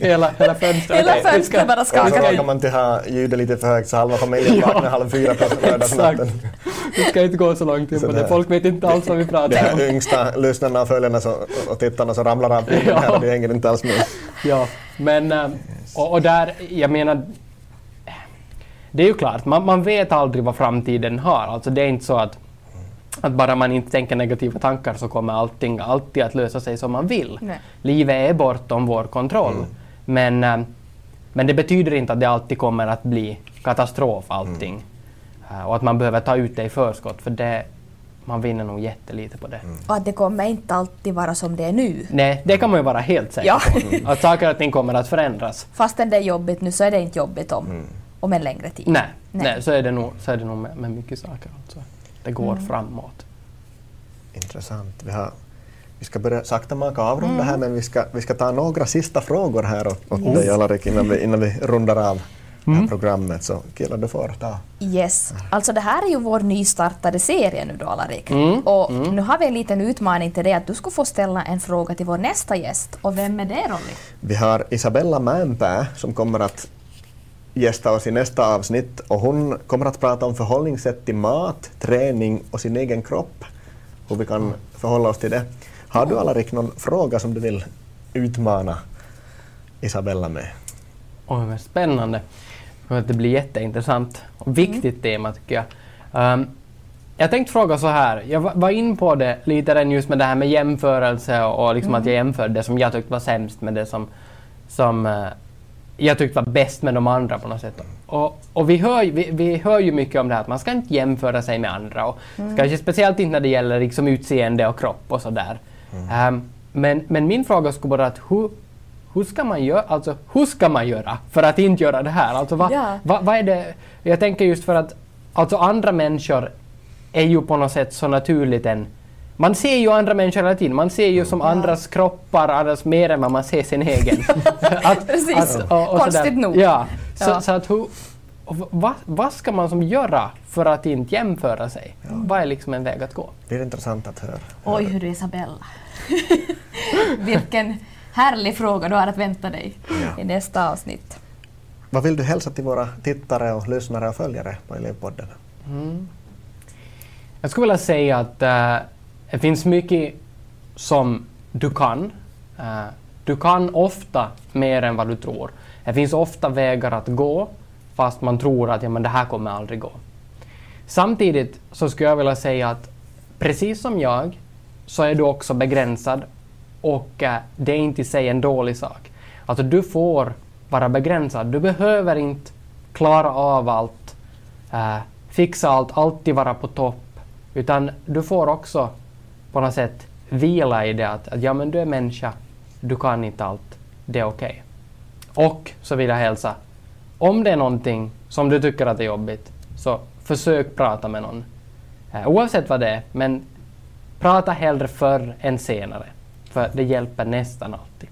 [SPEAKER 3] Hela, hela fönstret.
[SPEAKER 2] Hela fönstret
[SPEAKER 3] ska-
[SPEAKER 2] bara skakar.
[SPEAKER 1] så
[SPEAKER 3] ska-
[SPEAKER 1] råkar man inte ha ljudet lite för högt så halva familjen
[SPEAKER 3] Ja.
[SPEAKER 1] vaknar halv fyra på lördagsnatten.
[SPEAKER 3] Vi ska inte gå så långt in
[SPEAKER 1] Så
[SPEAKER 3] på
[SPEAKER 1] det-
[SPEAKER 3] det. Folk vet inte alls vad vi
[SPEAKER 1] De
[SPEAKER 3] pratar om.
[SPEAKER 1] här yngsta lyssnarna och följarna så, och tittarna som ramlar av
[SPEAKER 3] Ja.
[SPEAKER 1] här och de hänger inte alls med.
[SPEAKER 3] Ja, men eh, och, och där, jag menar, det är ju klart, man, man vet aldrig vad framtiden har. Alltså det är inte så att, att bara man inte tänker negativa tankar så kommer allting alltid att lösa sig som man vill.
[SPEAKER 2] Nej.
[SPEAKER 3] Livet är bortom vår kontroll. Men, eh, men det betyder inte att det alltid kommer att bli katastrof allting. Eh, och att man behöver ta ut det i förskott, för det, man vinner nog jättelite på det.
[SPEAKER 2] Och att det kommer inte alltid vara som det är nu.
[SPEAKER 3] Nej, det kan man ju vara helt säker
[SPEAKER 2] Ja.
[SPEAKER 3] på. Att saker och ting kommer att förändras.
[SPEAKER 2] Fastän det är jobbigt nu så är det inte jobbigt om, om en längre tid.
[SPEAKER 3] Nej,
[SPEAKER 2] Nej.
[SPEAKER 3] nej. så är det nog, så är det nog med, med mycket saker. Alltså. Det går framåt.
[SPEAKER 1] Intressant. Vi, har, vi ska börja sakta maka avrunda här men vi ska, vi ska ta några sista frågor här åt, åt dig Alarik innan vi, innan vi rundar av det här programmet. Så killar du får ta.
[SPEAKER 2] Yes. Alltså det här är ju vår nystartade serie nu då Alarik.
[SPEAKER 3] Mm.
[SPEAKER 2] Och nu har vi en liten utmaning till dig att du ska få ställa en fråga till vår nästa gäst. Och vem är det Ronny?
[SPEAKER 1] Vi har Isabella Mäenpää som kommer att gästa oss i nästa avsnitt och hon kommer att prata om förhållningssätt till mat, träning och sin egen kropp. Hur vi kan förhålla oss till det. Har du Alarik någon fråga som du vill utmana Isabella med?
[SPEAKER 3] Oj, vad spännande. Det blir jätteintressant och viktigt tema tycker jag. Um, jag tänkte fråga så här. Jag va- var in på det lite redan just med det här med jämförelse och, och liksom att jag jämförde det som jag tyckte var sämst med det som, som eh, jag tyckte var bäst med de andra på något sätt. Och, och vi, hör, vi, vi hör ju mycket om det här att man ska inte jämföra sig med andra. Och Kanske speciellt inte när det gäller liksom utseende och kropp och sådär. Ehm, men, men min fråga skulle vara att hur, hur ska man göra, alltså hur ska man göra för att inte göra det här? Alltså vad,
[SPEAKER 2] Ja.
[SPEAKER 3] vad, vad är det, jag tänker just för att alltså andra människor är ju på något sätt så naturligt än man ser ju andra människor hela tiden. Man ser ju som andras kroppar, andras mer än vad man ser sin egen.
[SPEAKER 2] att, Precis. Att, och, och Konstigt nog.
[SPEAKER 3] Ja. Så, ja. så att hur, vad, vad ska man som göra för att inte jämföra sig? Ja. Vad är liksom en väg att gå?
[SPEAKER 1] Det är intressant att höra.
[SPEAKER 2] Oj, hur du Isabella. Vilken härlig fråga du har att vänta dig ja. i nästa avsnitt.
[SPEAKER 1] Vad vill du hälsa till våra tittare och lyssnare och följare på Elevpodden? Mm.
[SPEAKER 3] Jag skulle vilja säga att uh, det finns mycket som du kan. Uh, du kan ofta mer än vad du tror. Det finns ofta vägar att gå fast man tror att ja, men det här kommer aldrig gå. Samtidigt så skulle jag vilja säga att precis som jag så är du också begränsad och uh, det är inte i sig en dålig sak. Alltså du får vara begränsad. Du behöver inte klara av allt, uh, fixa allt, alltid vara på topp, utan du får också på något sätt vila i det att, att ja men du är människa, du kan inte allt, det är okej. Okay. Och så vill jag hälsa, om det är någonting som du tycker att är jobbigt, så försök prata med någon. Uh, oavsett vad det är, men prata hellre förr än senare. För det hjälper nästan alltid.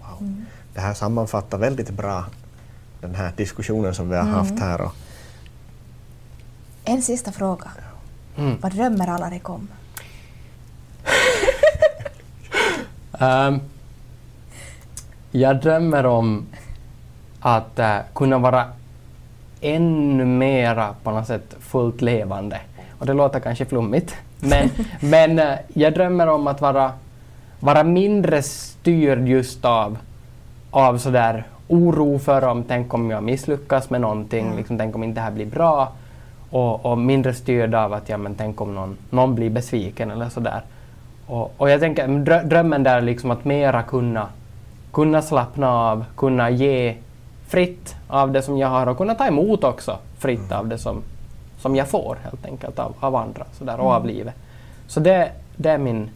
[SPEAKER 1] Wow. Mm. Det här sammanfattar väldigt bra den här diskussionen som vi har mm. haft här. Och...
[SPEAKER 2] En sista fråga. Mm. Vad drömmer Alarik om?
[SPEAKER 3] Um, jag drömmer om att uh, kunna vara ännu mera på något sätt fullt levande. Och det låter kanske flummigt, men, men uh, jag drömmer om att vara, vara mindre styrd just av, av sådär oro för om, tänk om jag misslyckas med någonting, mm. liksom, tänk om inte det här blir bra. Och, och, mindre styrd av att, ja men tänk om någon, någon blir besviken eller sådär. Och, och jag tänker drömmen där liksom att mera kunna, kunna slappna av, kunna ge fritt av det som jag har och kunna ta emot också fritt mm. av det som, som jag får helt enkelt av, av andra sådär, och av mm. livet. Så det, det är min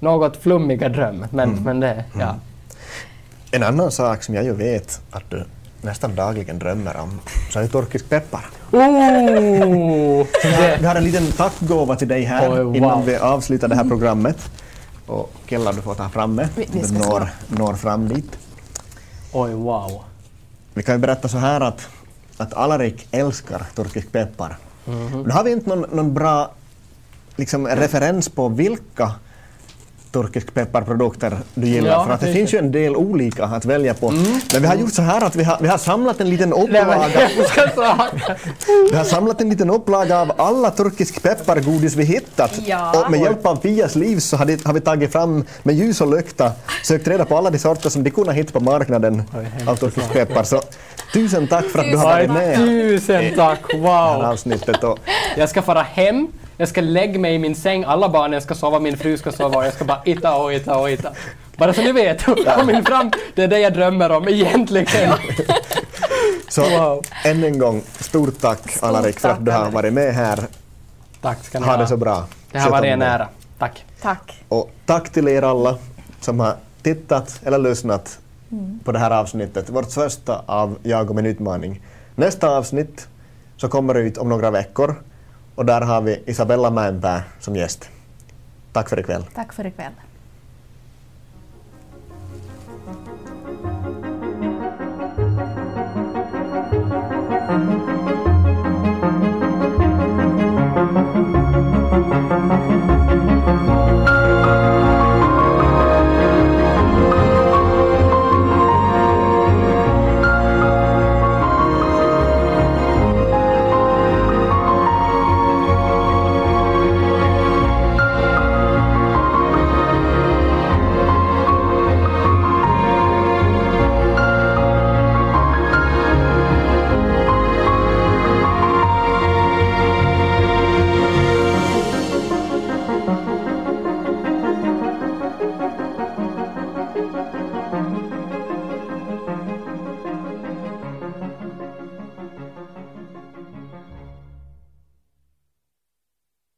[SPEAKER 3] något flummiga dröm. Men, mm. men det, ja. Mm.
[SPEAKER 1] En annan sak som jag ju vet att du nästan dagligen drömmer om, så är det turkisk peppar. Oh! vi har en liten tackgåva till dig här oh, wow. innan vi avslutar det här programmet. Och Kella, du får ta framme. Vi, vi når, når fram dit.
[SPEAKER 3] Oj, wow.
[SPEAKER 1] Vi kan ju berätta så här att, att Alarik älskar turkisk peppar. Mm -hmm. Nu har vi inte någon, någon bra liksom, referens på vilka turkisk pepparprodukter du gillar? Ja, för att det finns ju en del olika att välja på. Mm. Men vi har gjort så här att vi har, vi har samlat en liten upplaga. vi har samlat en liten upplaga av alla turkisk peppargodis vi hittat. Ja. Och med hjälp av Pias liv så har, det, har, vi tagit fram med ljus och lykta sökt reda på alla de sorter som de kunde hitta på marknaden Oj, av turkisk peppar. Så tusen tack för att du har varit med.
[SPEAKER 3] Tusen tack, wow!
[SPEAKER 1] avsnittet. Och
[SPEAKER 3] jag ska fara hem jag ska lägga mig i min säng, alla barnen ska sova, min fru ska sova och jag ska bara itta och itta och itta. Bara så ni vet, kom in fram, det är det jag drömmer om egentligen.
[SPEAKER 1] Så wow. än en gång, stort tack stort Alarik för att du har varit med här.
[SPEAKER 3] Tack ska ni
[SPEAKER 1] ha. Ha det så bra.
[SPEAKER 3] Det har varit en ära. Tack.
[SPEAKER 2] Tack.
[SPEAKER 1] Och tack till er alla som har tittat eller lyssnat mm. på det här avsnittet. Vårt första av Jag och min utmaning. Nästa avsnitt så kommer ut om några veckor och där har vi Isabella Mäenpää som gäst. Tack för ikväll.
[SPEAKER 2] Tack för ikväll.